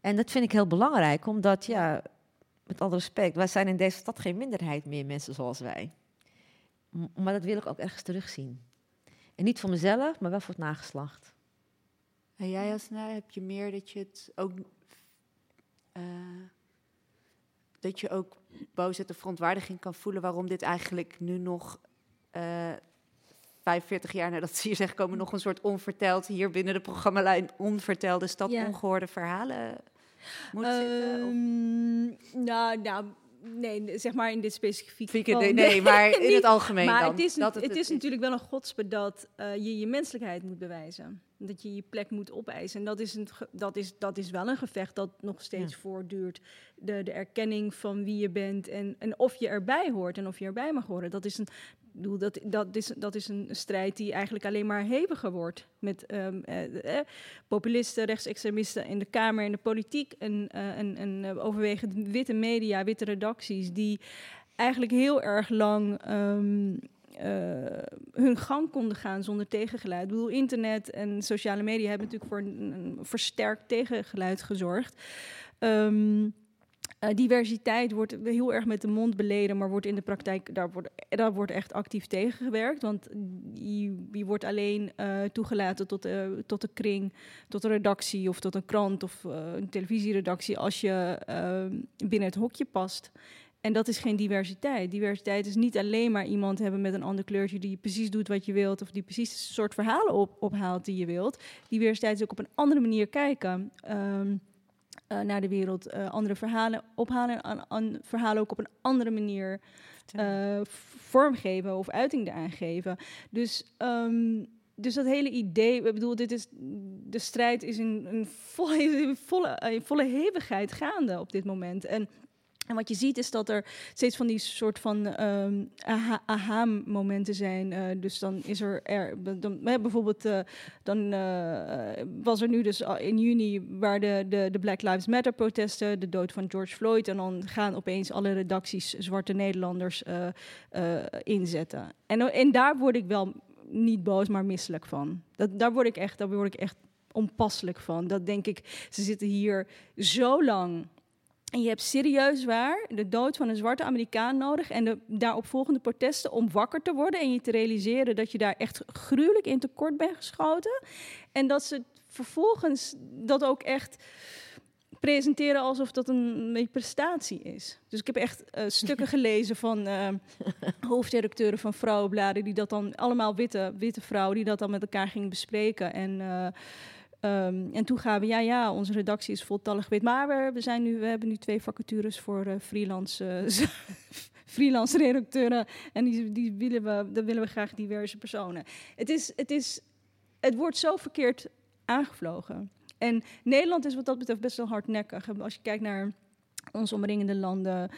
En dat vind ik heel belangrijk, omdat ja, met alle respect, wij zijn in deze stad geen minderheid meer, mensen zoals wij. M- maar dat wil ik ook ergens terugzien. En niet voor mezelf, maar wel voor het nageslacht. en jij Jasna, heb je meer dat je het ook... eh, dat je ook boosheid of verontwaardiging kan voelen waarom dit eigenlijk nu nog... eh 45 jaar nadat ze hier zijn gekomen, nog een soort onverteld, hier binnen de programmalijn onvertelde stad Ja. ongehoorde verhalen moet zitten? of- Ehm, nou, nou, nee, zeg maar in dit specifieke Fieke, geval. nee, nee, maar in niet. het algemeen Maar dan, het is, dat het, het is is. natuurlijk wel een godsbe dat eh, je je menselijkheid moet bewijzen. Dat je je plek moet opeisen. En dat is, een, dat is, dat is wel een gevecht dat nog steeds Ja. voortduurt. De, de erkenning van wie je bent en, en of je erbij hoort en of je erbij mag horen. Dat is een, bedoel, dat, dat, is, dat is een strijd die eigenlijk alleen maar heviger wordt. Met ehm, eh, eh, populisten, rechtsextremisten in de Kamer en de politiek. En, eh, overwegend witte media, witte redacties... die eigenlijk heel erg lang ehm, eh, hun gang konden gaan zonder tegengeluid. Ik bedoel, internet en sociale media hebben natuurlijk voor een, een versterkt tegengeluid gezorgd. Ehm, eh, diversiteit wordt heel erg met de mond beleden, maar wordt in de praktijk, daar wordt, daar wordt echt actief tegengewerkt. Want je, wordt alleen eh, toegelaten tot, de tot de kring, tot een redactie of tot een krant of een televisieredactie als je binnen het hokje past. En dat is geen diversiteit. Diversiteit is niet alleen maar iemand hebben met een ander kleurtje die precies doet wat je wilt of die precies het soort verhalen op, ophaalt die je wilt. Diversiteit is ook op een andere manier kijken. ehm, eh, naar de wereld, eh, andere verhalen ophalen en aan, aan verhalen ook op een andere manier eh, vormgeven of uiting eraan geven. Dus, ehm, dus dat hele idee, ik bedoel, dit is, de strijd is in, in volle, in volle, in volle hevigheid gaande op dit moment. En en wat je ziet is dat er steeds van die soort van aha- aha-momenten zijn. Eh, dus dan is er, er bijvoorbeeld, eh, dan eh, was er nu dus in juni waar de, de, de Black Lives Matter protesten, de dood van George Floyd. En dan gaan opeens alle redacties zwarte Nederlanders inzetten. En, en daar word ik wel niet boos, maar misselijk van. Dat, daar, word ik echt, daar word ik echt onpasselijk van. Dat denk ik, ze zitten hier zo lang. En je hebt serieus waar de dood van een zwarte Amerikaan nodig en de daaropvolgende protesten om wakker te worden en je te realiseren dat je daar echt gruwelijk in tekort bent geschoten. En dat ze vervolgens dat ook echt presenteren alsof dat een beetje prestatie is. Dus ik heb echt eh, stukken gelezen van eh, hoofdredacteuren van vrouwenbladen die dat dan allemaal witte, witte vrouwen die dat dan met elkaar gingen bespreken en eh, Ehm, en toen we, ja, ja, onze redactie is voltallig wit. Maar we, we, zijn nu, we hebben nu twee vacatures voor uh, freelance, uh, freelance redacteuren. En die, die willen we, dan willen we graag diverse personen. Het, is, het, is, het wordt zo verkeerd aangevlogen. En Nederland is wat dat betreft best wel hardnekkig. Als je kijkt naar onze omringende landen,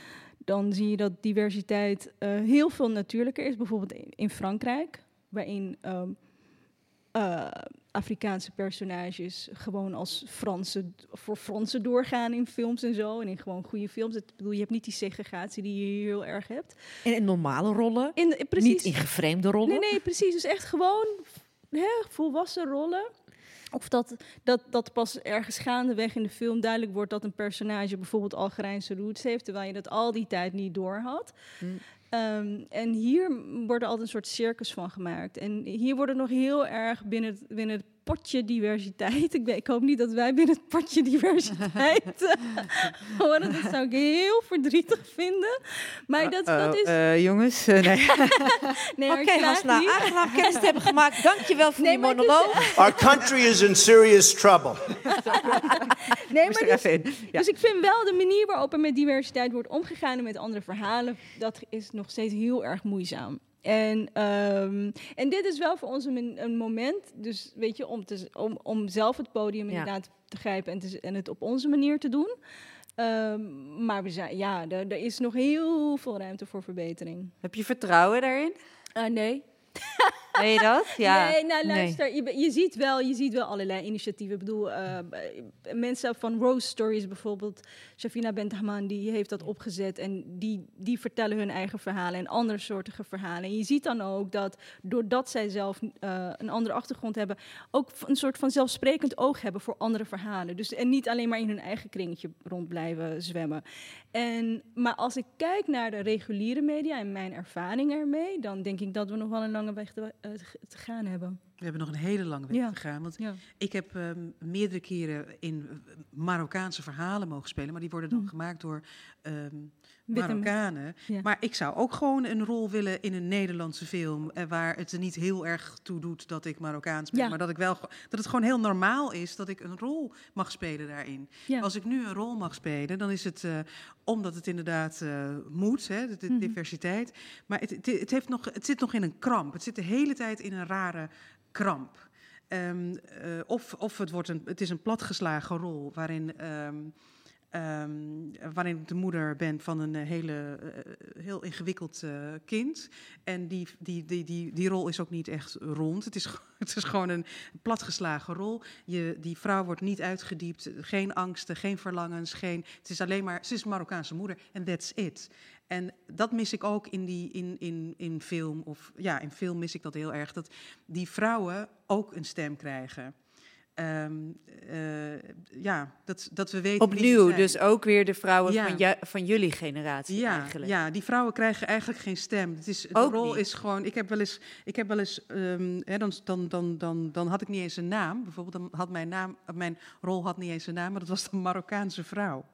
dan zie je dat diversiteit uh, heel veel natuurlijker is. Bijvoorbeeld in, Frankrijk, waarin. Um, uh, Afrikaanse personages gewoon als Fransen voor Fransen doorgaan in films en zo. En in gewoon goede films. Ik bedoel, je hebt niet die segregatie die je heel erg hebt. En in normale rollen. In, precies. Niet in gevreemde rollen. Nee, nee, precies. Dus echt gewoon hè, volwassen rollen. Of dat, dat, dat pas ergens gaandeweg in de film duidelijk wordt dat een personage bijvoorbeeld Algerijnse roots heeft, terwijl je dat al die tijd niet door had. Hmm. Um, en hier wordt er altijd een soort circus van gemaakt. En hier wordt het nog heel erg binnen het, binnen het potje diversiteit. Ik, ik, hoop niet dat wij binnen het potje diversiteit horen. Dat zou ik heel verdrietig vinden. Maar dat, uh, dat is... Uh, jongens, uh, nee. nee Oké, okay, Hasna, aangenaam kennis te hebben gemaakt. Dankjewel voor nee, die monoloog. Is... Our country is in serious trouble. nee, maar dus, ja. dus ik vind wel de manier waarop er met diversiteit wordt omgegaan en met andere verhalen, dat is nog steeds heel erg moeizaam. En, um, en dit is wel voor ons een, een, moment, dus weet je, om, te, om, om zelf het podium ja. inderdaad te grijpen en, te, en het op onze manier te doen. Um, maar we zijn, ja, er, er, is nog heel veel ruimte voor verbetering. Heb je vertrouwen daarin? Uh, nee. Weet je dat? Ja. Nee, nou luister, nee. je, je, ziet wel, je ziet wel allerlei initiatieven. Ik bedoel, uh, mensen van Rose Stories bijvoorbeeld, Shafina Bentahman, die heeft dat opgezet en die, die vertellen hun eigen verhalen en andere soortige verhalen. En je ziet dan ook dat doordat zij zelf uh, een andere achtergrond hebben, ook een soort van zelfsprekend oog hebben voor andere verhalen. Dus, en niet alleen maar in hun eigen kringetje rond blijven zwemmen. En, maar als ik kijk naar de reguliere media en mijn ervaring ermee, dan denk ik dat we nog wel een lange weg te, te gaan hebben. We hebben nog een hele lange weg Ja. te gaan. Want Ja. ik heb ehm, meerdere keren in eh, Marokkaanse verhalen mogen spelen. Maar die worden dan Hm. gemaakt door ehm, Marokkanen. Ja. Maar ik zou ook gewoon een rol willen in een Nederlandse film. eh, waar het er niet heel erg toe doet dat ik Marokkaans ben. Ja. Maar dat, ik wel, dat het gewoon heel normaal is dat ik een rol mag spelen daarin. Ja. Als ik nu een rol mag spelen, dan is het eh, omdat het inderdaad eh, moet, hè, de, de Mhm. diversiteit. Maar het, het, het, heeft nog, het zit nog in een kramp. Het zit de hele tijd in een rare kramp. Ehm, eh, of of het, wordt een, het is een platgeslagen rol waarin, ehm, ehm, waarin ik de moeder ben van een eh, hele, eh, heel ingewikkeld eh, kind. En die, die, die, die, die rol is ook niet echt rond. Het is, het is gewoon een platgeslagen rol. Je, die vrouw wordt niet uitgediept. Geen angsten, geen verlangens. Geen, het is alleen maar, ze is Marokkaanse moeder en that's it. En dat mis ik ook in, die, in, in, in film. Of ja, in film mis ik dat heel erg. Dat die vrouwen ook een stem krijgen. Ehm, eh, ja, dat, dat we weten. Opnieuw, dus ook weer de vrouwen Ja. van, van jullie generatie Ja, eigenlijk. ja, die vrouwen krijgen eigenlijk geen stem. Het is, de Ook rol niet. is gewoon. Ik heb wel eens. Ik heb wel eens ehm, hè, dan, dan, dan, dan, dan had ik niet eens een naam. Bijvoorbeeld, dan had mijn, naam, mijn rol had niet eens een naam, maar dat was de Marokkaanse vrouw.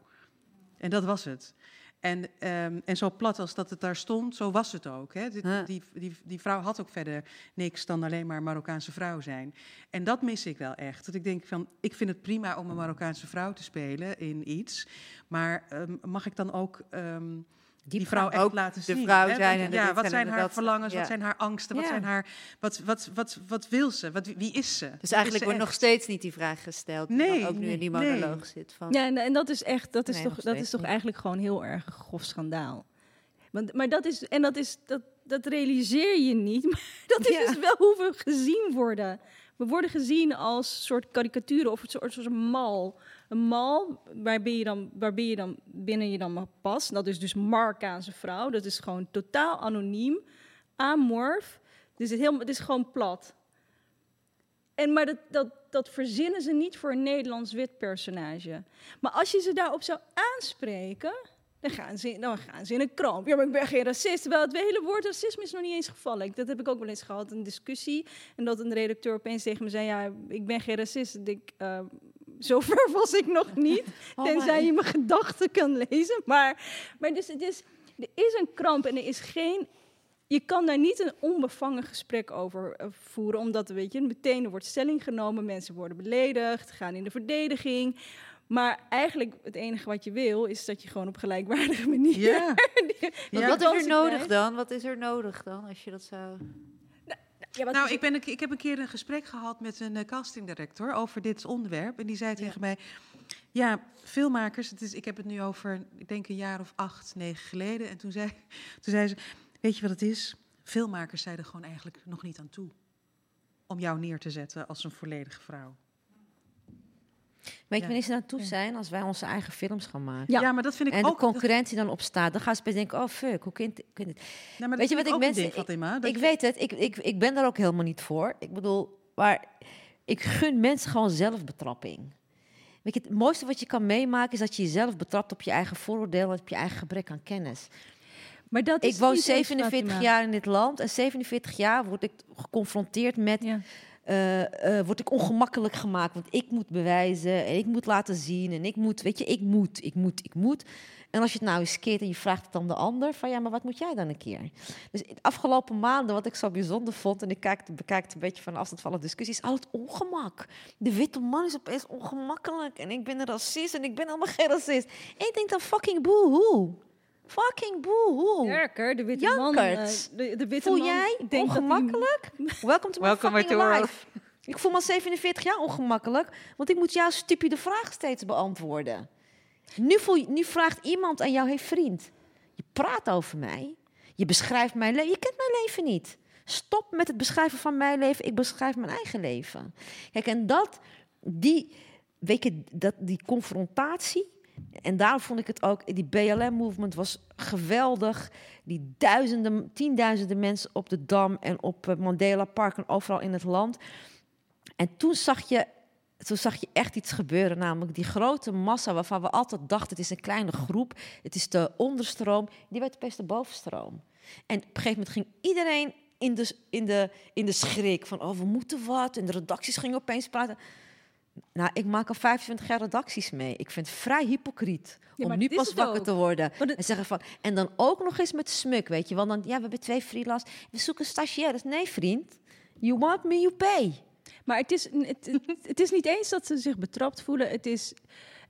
En dat was het. En, ehm, en zo plat als dat het daar stond, zo was het ook. Hè. Die, Ja. die, die, die vrouw had ook verder niks dan alleen maar Marokkaanse vrouw zijn. En dat mis ik wel echt. Dat ik denk van, ik vind het prima om een Marokkaanse vrouw te spelen in iets. Maar ehm, mag ik dan ook ehm, die, vrouw echt ook laten de zien. vrouw hè? zijn Want, en ja, dit wat zijn haar verlangens, ja. wat zijn haar angsten, wat Ja. zijn haar, wat, wat, wat, wat wil ze, wat, wie is ze? Dus eigenlijk wordt nog steeds niet die vraag gesteld. die Nee, ook nu in die nee. monoloog zit. Van, Ja, en, en dat is echt, dat is Nee, toch, dat is toch niet. eigenlijk gewoon heel erg een grof schandaal. Want, maar dat is, en dat is, dat, dat realiseer je niet, maar dat is Ja. dus wel hoe we gezien worden. We worden gezien als soort karikaturen of een soort, soort mal. Een mal waarbij je dan, binnen je dan maar past. Dat is dus Marokkaanse vrouw. Dat is gewoon totaal anoniem, amorf. Dus het, het is gewoon plat. En, maar dat, dat, dat verzinnen ze niet voor een Nederlands wit personage. Maar als je ze daarop zou aanspreken, dan gaan ze, dan gaan ze in een kramp. Ja, maar ik ben geen racist. Terwijl het hele woord racisme is nog niet eens gevallen. Ik- Dat heb ik ook wel eens gehad, een discussie. En dat een redacteur opeens tegen me zei, ja, ik ben geen racist. Eh, zover was ik nog niet. Oh, tenzij my. je mijn gedachten kan lezen. Maar, maar dus het is, er is een kramp en er is geen je kan daar niet een onbevangen gesprek over eh, voeren, omdat weet je, meteen er wordt stelling genomen, mensen worden beledigd, gaan in de verdediging. Maar eigenlijk het enige wat je wil, is dat je gewoon op gelijkwaardige manier. Ja. Wat, wat is er nodig dan? Wat is er nodig dan als je dat zou... Ja, Nou, ik, ben, ik heb een keer een gesprek gehad met een eh, castingdirector over dit onderwerp. En die zei tegen mij: Ja, filmmakers, het is, ik heb het nu over, ik denk een jaar of acht, negen geleden. En toen zei, toen zei ze: Weet je wat het is? Filmmakers zijn er gewoon eigenlijk nog niet aan toe. Om jou neer te zetten als een volledige vrouw. Weet je wanneer ze naartoe zijn? Als wij onze eigen films gaan maken. Ja, maar dat vind ik en ook. de concurrentie dan opstaat, dan gaan ze best denken, oh fuck, hoe kun je dit? Nou, maar Weet je wat ik mensen... ding, Fatima, ik je- weet het, ik, ik, ik ben daar ook helemaal niet voor. Ik bedoel, maar ik gun mensen gewoon zelfbetrapping. Weet je, het mooiste wat je kan meemaken is dat je jezelf betrapt op je eigen vooroordelen, op je eigen gebrek aan kennis. Maar dat ik is woon niet eens, 47 Fatima. jaar in dit land en 47 jaar word ik geconfronteerd met. Eh, word ik ongemakkelijk gemaakt, want ik moet bewijzen en ik moet laten zien en ik moet, weet je, ik moet, ik moet, ik moet. En als je het nou eens keert en je vraagt het aan de ander, van ja, maar wat moet jij dan een keer? Dus de afgelopen maanden, wat ik zo bijzonder vond, en ik kijk, bekijk het een beetje van afstand van alle discussies, al het ongemak. De witte man is opeens ongemakkelijk en ik ben een racist en ik ben helemaal geen racist. En ik denk dan fucking boehoe. Fucking boehoe. Sterker, de witte man. Jankert. eh, de, de witte Voel man, jij ongemakkelijk? Welcome to my Welcome fucking life. Ik voel me al 47 jaar ongemakkelijk, want ik moet jouw stupide vraag steeds beantwoorden. Nu, voel je, nu vraagt iemand aan jou, hey vriend, je praat over mij, je beschrijft mijn leven, je kent mijn leven niet. Stop met het beschrijven van mijn leven, ik beschrijf mijn eigen leven. Kijk, en dat, die, weet je, dat, die confrontatie, en daarom vond ik het ook, die BLM-movement was geweldig. Die duizenden, tienduizenden mensen op de Dam en op het Mandela Park en overal in het land. En toen zag je, toen zag je echt iets gebeuren, namelijk die grote massa waarvan we altijd dachten, het is een kleine groep, het is de onderstroom, die werd opeens de bovenstroom. En op een gegeven moment ging iedereen in de, in de, in de schrik van, oh, we moeten wat. En de redacties gingen opeens praten. Nou, ik maak al 25 jaar redacties mee. Ik vind het vrij hypocriet Ja, om nu pas wakker te worden. En zeggen van, en dan ook nog eens met smuk, weet je. Want dan, ja, we hebben twee freelance. We zoeken stagiaires. Nee, vriend. You want me, you pay. Maar het is, het, het, het is niet eens dat ze zich betrapt voelen. Het is,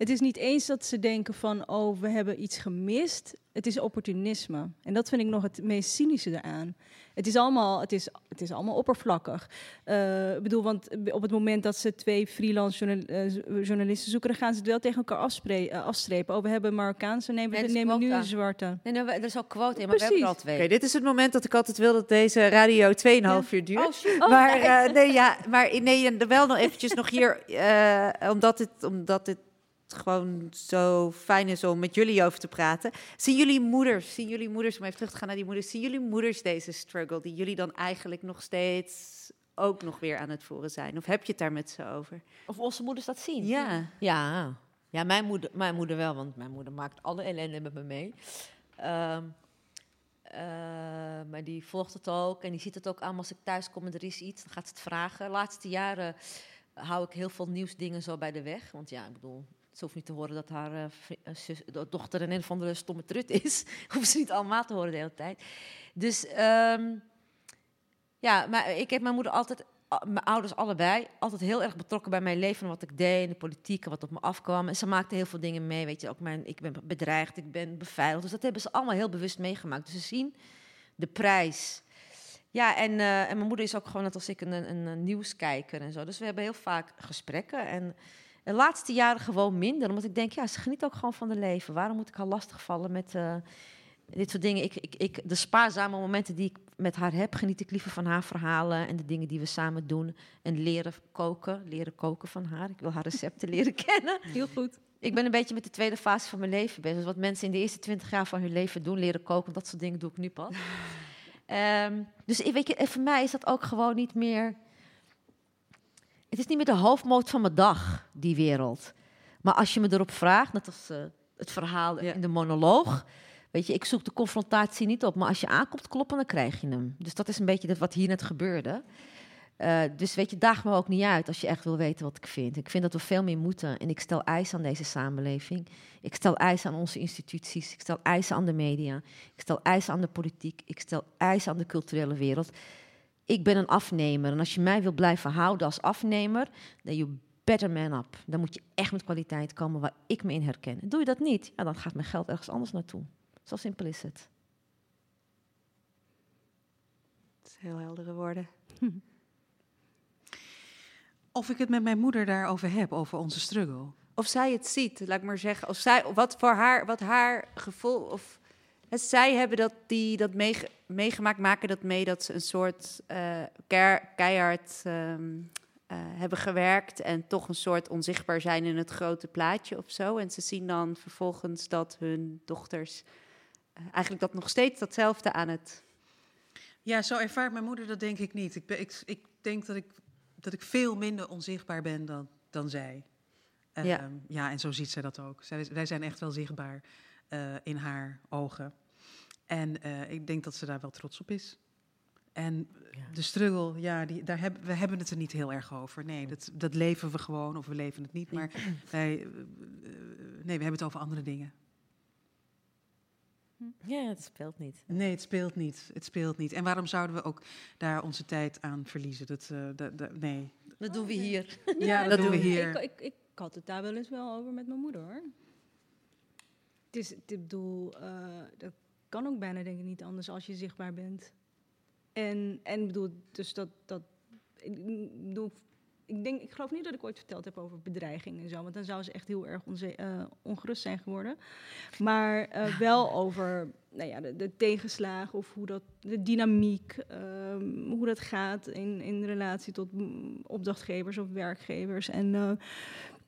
het is niet eens dat ze denken van, oh, we hebben iets gemist. Het is opportunisme. En dat vind ik nog het meest cynische eraan. Het is allemaal, het is, het is allemaal oppervlakkig. Eh, ik bedoel, want op het moment dat ze twee freelance journal- eh, journalisten zoeken, dan gaan ze het wel tegen elkaar eh, afstrepen. Oh, we hebben Marokkaanse, nemen, Nee, nemen nu een zwarte. Nee, er is ook quote in, maar we hebben er al Precies. twee. Oké, dit is het moment dat ik altijd wil dat deze radio 2,5 uur duurt. Oh, maar Oh, nee, ja, maar nee, en wel nog eventjes nog hier, eh, omdat het, omdat het gewoon zo fijn is om met jullie over te praten. Zien jullie moeders, zien jullie moeders, om even terug te gaan naar die moeders, zien jullie moeders deze struggle die jullie dan eigenlijk nog steeds ook nog weer aan het voeren zijn? Of heb je het daar met ze over? Of onze moeders dat zien? Ja. Ja, ja mijn, moeder, mijn moeder wel, want mijn moeder maakt alle ellende met me mee. Ehm, eh, maar die volgt het ook en die ziet het ook aan als ik thuis kom en er is iets, dan gaat ze het vragen. De laatste jaren hou ik heel veel nieuwsdingen zo bij de weg. Want ja, ik bedoel, ze hoeft niet te horen dat haar eh, eh, zus, do- dochter een een of andere stomme trut is. hoeft ze niet allemaal te horen de hele tijd. Dus ehm, ja, maar ik heb mijn moeder altijd mijn ouders allebei altijd heel erg betrokken bij mijn leven en wat ik deed, en de politiek en wat op me afkwam. En ze maakten heel veel dingen mee, weet je. Ook mijn, ik ben bedreigd, ik ben beveiligd. Dus dat hebben ze allemaal heel bewust meegemaakt. Dus ze zien de prijs. Ja, en, eh, en mijn moeder is ook gewoon net als ik een, een, een nieuwskijker en zo. Dus we hebben heel vaak gesprekken. En de laatste jaren gewoon minder, omdat ik denk, ja, ze geniet ook gewoon van het leven. Waarom moet ik haar lastigvallen met eh, dit soort dingen? Ik, ik, ik, de spaarzame momenten die ik met haar heb, geniet ik liever van haar verhalen en de dingen die we samen doen. En leren koken, leren koken van haar. Ik wil haar recepten leren kennen. Heel goed. Ik ben een beetje met de tweede fase van mijn leven bezig. Dus wat mensen in de eerste twintig jaar van hun leven doen, leren koken, dat soort dingen doe ik nu pas. Ehm, dus ik weet je, voor mij is dat ook gewoon niet meer. Het is niet meer de hoofdmoot van mijn dag, die wereld. Maar als je me erop vraagt, net als eh, het verhaal in de monoloog. Weet je, ik zoek de confrontatie niet op. Maar als je aankomt kloppen, dan krijg je hem. Dus dat is een beetje wat hier net gebeurde. Eh, dus weet je, daag me ook niet uit als je echt wil weten wat ik vind. Ik vind dat we veel meer moeten. En ik stel eisen aan deze samenleving. Ik stel eisen aan onze instituties. Ik stel eisen aan de media. Ik stel eisen aan de politiek. Ik stel eisen aan de culturele wereld. Ik ben een afnemer. En als je mij wil blijven houden als afnemer, dan you better man up. Dan moet je echt met kwaliteit komen waar ik me in herken. En doe je dat niet, ja, dan gaat mijn geld ergens anders naartoe. Zo simpel is het. Dat is heel heldere woorden. Of ik het met mijn moeder daarover heb, over onze struggle. Of zij het ziet, laat ik maar zeggen. Of zij, wat voor haar, wat haar gevoel. Of zij hebben dat, die, dat meege- meegemaakt, maken dat mee dat ze een soort eh, keir- keihard ehm, eh, hebben gewerkt. En toch een soort onzichtbaar zijn in het grote plaatje of zo. En ze zien dan vervolgens dat hun dochters eh, eigenlijk dat nog steeds datzelfde aan het. Ja, zo ervaart mijn moeder dat denk ik niet. Ik, ben, ik, ik denk dat ik, dat ik veel minder onzichtbaar ben dan, dan zij. Ja. Ehm, ja, en zo ziet zij dat ook. Zij, wij zijn echt wel zichtbaar in haar ogen. En eh, ik denk dat ze daar wel trots op is. En de struggle, ja, die, daar hebben, we hebben het er niet heel erg over. Nee, dat, dat leven we gewoon of we leven het niet. Maar wij, eh, eh, nee, we hebben het over andere dingen. Ja, het speelt niet. Nee, het speelt niet. Het speelt niet. En waarom zouden we ook daar onze tijd aan verliezen? Dat, eh, dat, dat- nee. Dat doen we hier. Ja, dat, doen we Ik, hier. ik, ik had het daar wel eens wel over met mijn moeder hoor. Het is, ik bedoel, eh, dat kan ook bijna denk ik niet anders als je zichtbaar bent. En, en bedoel, dus dat, dat ik bedoel, ik denk, ik geloof niet dat ik ooit verteld heb over bedreiging en zo, want dan zou ze echt heel erg eh, ongerust zijn geworden. Maar eh, wel over nou ja, de, de tegenslagen of hoe dat, de dynamiek, ehm, hoe dat gaat in, in relatie tot opdrachtgevers of werkgevers. En, eh,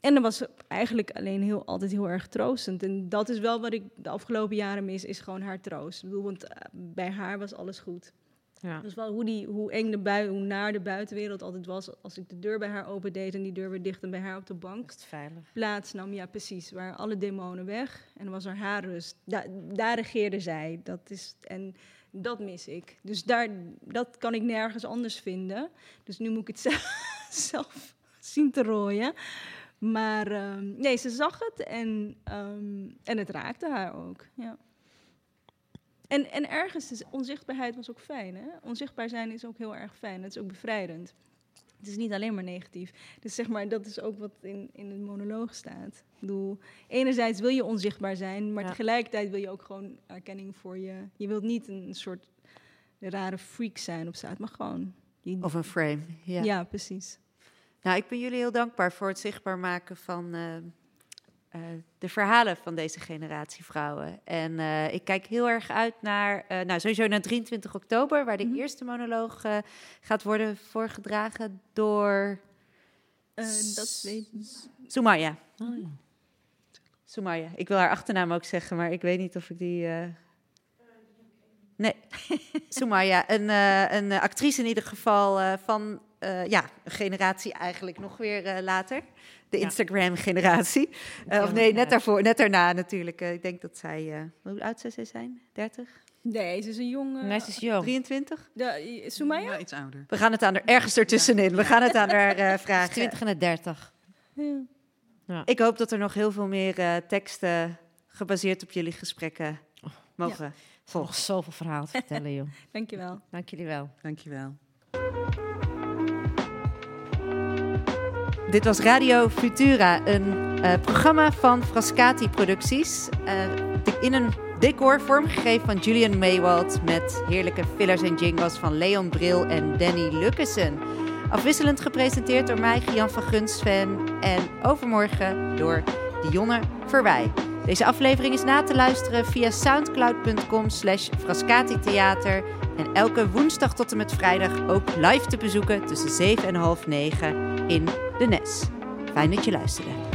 en dat was eigenlijk alleen heel, altijd heel erg troostend. En dat is wel wat ik de afgelopen jaren mis, is gewoon haar troost. Ik bedoel, want eh, bij haar was alles goed. Ja. Dus wel hoe, die, hoe eng de bui, hoe naar de buitenwereld altijd was als ik de deur bij haar opendeed en die deur weer dicht en bij haar op de bank veilig. plaats nam. Ja, precies. Waar alle demonen weg en was er haar rust. Da daar regeerde zij. Dat is, en dat mis ik. Dus daar, dat kan ik nergens anders vinden. Dus nu moet ik het zelf, zelf zien te rooien. Maar ehm, nee, ze zag het en, ehm, en het raakte haar ook. Ja. En, en ergens, is onzichtbaarheid was ook fijn. Hè? Onzichtbaar zijn is ook heel erg fijn. Het is ook bevrijdend. Het is niet alleen maar negatief. Dus zeg maar, dat is ook wat in, in de monoloog staat. Ik bedoel, enerzijds wil je onzichtbaar zijn, maar Ja. tegelijkertijd wil je ook gewoon erkenning voor je. Je wilt niet een soort rare freak zijn op straat, maar gewoon. je- Of een frame. Ja. ja, precies. Nou, ik ben jullie heel dankbaar voor het zichtbaar maken van eh, eh, de verhalen van deze generatie vrouwen. En eh, ik kijk heel erg uit naar, nou sowieso naar 23 oktober, waar de eerste monoloog gaat worden voorgedragen door dat weet Soumaya. Oh, ja. Soumaya. Ik wil haar achternaam ook zeggen, maar ik weet niet of ik die. Nee, Soumaya, een, een actrice in ieder geval van eh, ja, een generatie eigenlijk nog weer eh, later. De Ja. Instagram-generatie. Eh, of nee, net daarvoor, net daarna natuurlijk. Ik denk dat zij, eh, hoe oud zou zij zijn? 30? Nee, ze is een jonge. Nee, ze is jong. 23? De, Soumaya? Ja, iets ouder. We gaan het aan haar, ergens ertussenin. We gaan het aan haar eh, vragen. 20 en de 30. Ja. Ik hoop dat er nog heel veel meer eh, teksten gebaseerd op jullie gesprekken mogen Er is nog zoveel verhalen te vertellen, joh. Dankjewel. Dank jullie wel. Dankjewel. Dit was Radio Futura, een eh, programma van Frascati Producties. eh, in een decor vormgegeven van Julian Maywald met heerlijke fillers en jingles van Leon Bril en Danny Lukkesen. Afwisselend gepresenteerd door mij, Gian van Gunsven. En overmorgen door Dionne Verwij. Deze aflevering is na te luisteren via soundcloud.com slash frascatitheater. En elke woensdag tot en met vrijdag ook live te bezoeken tussen 7 en half 9 in de Nes. Fijn dat je luisterde.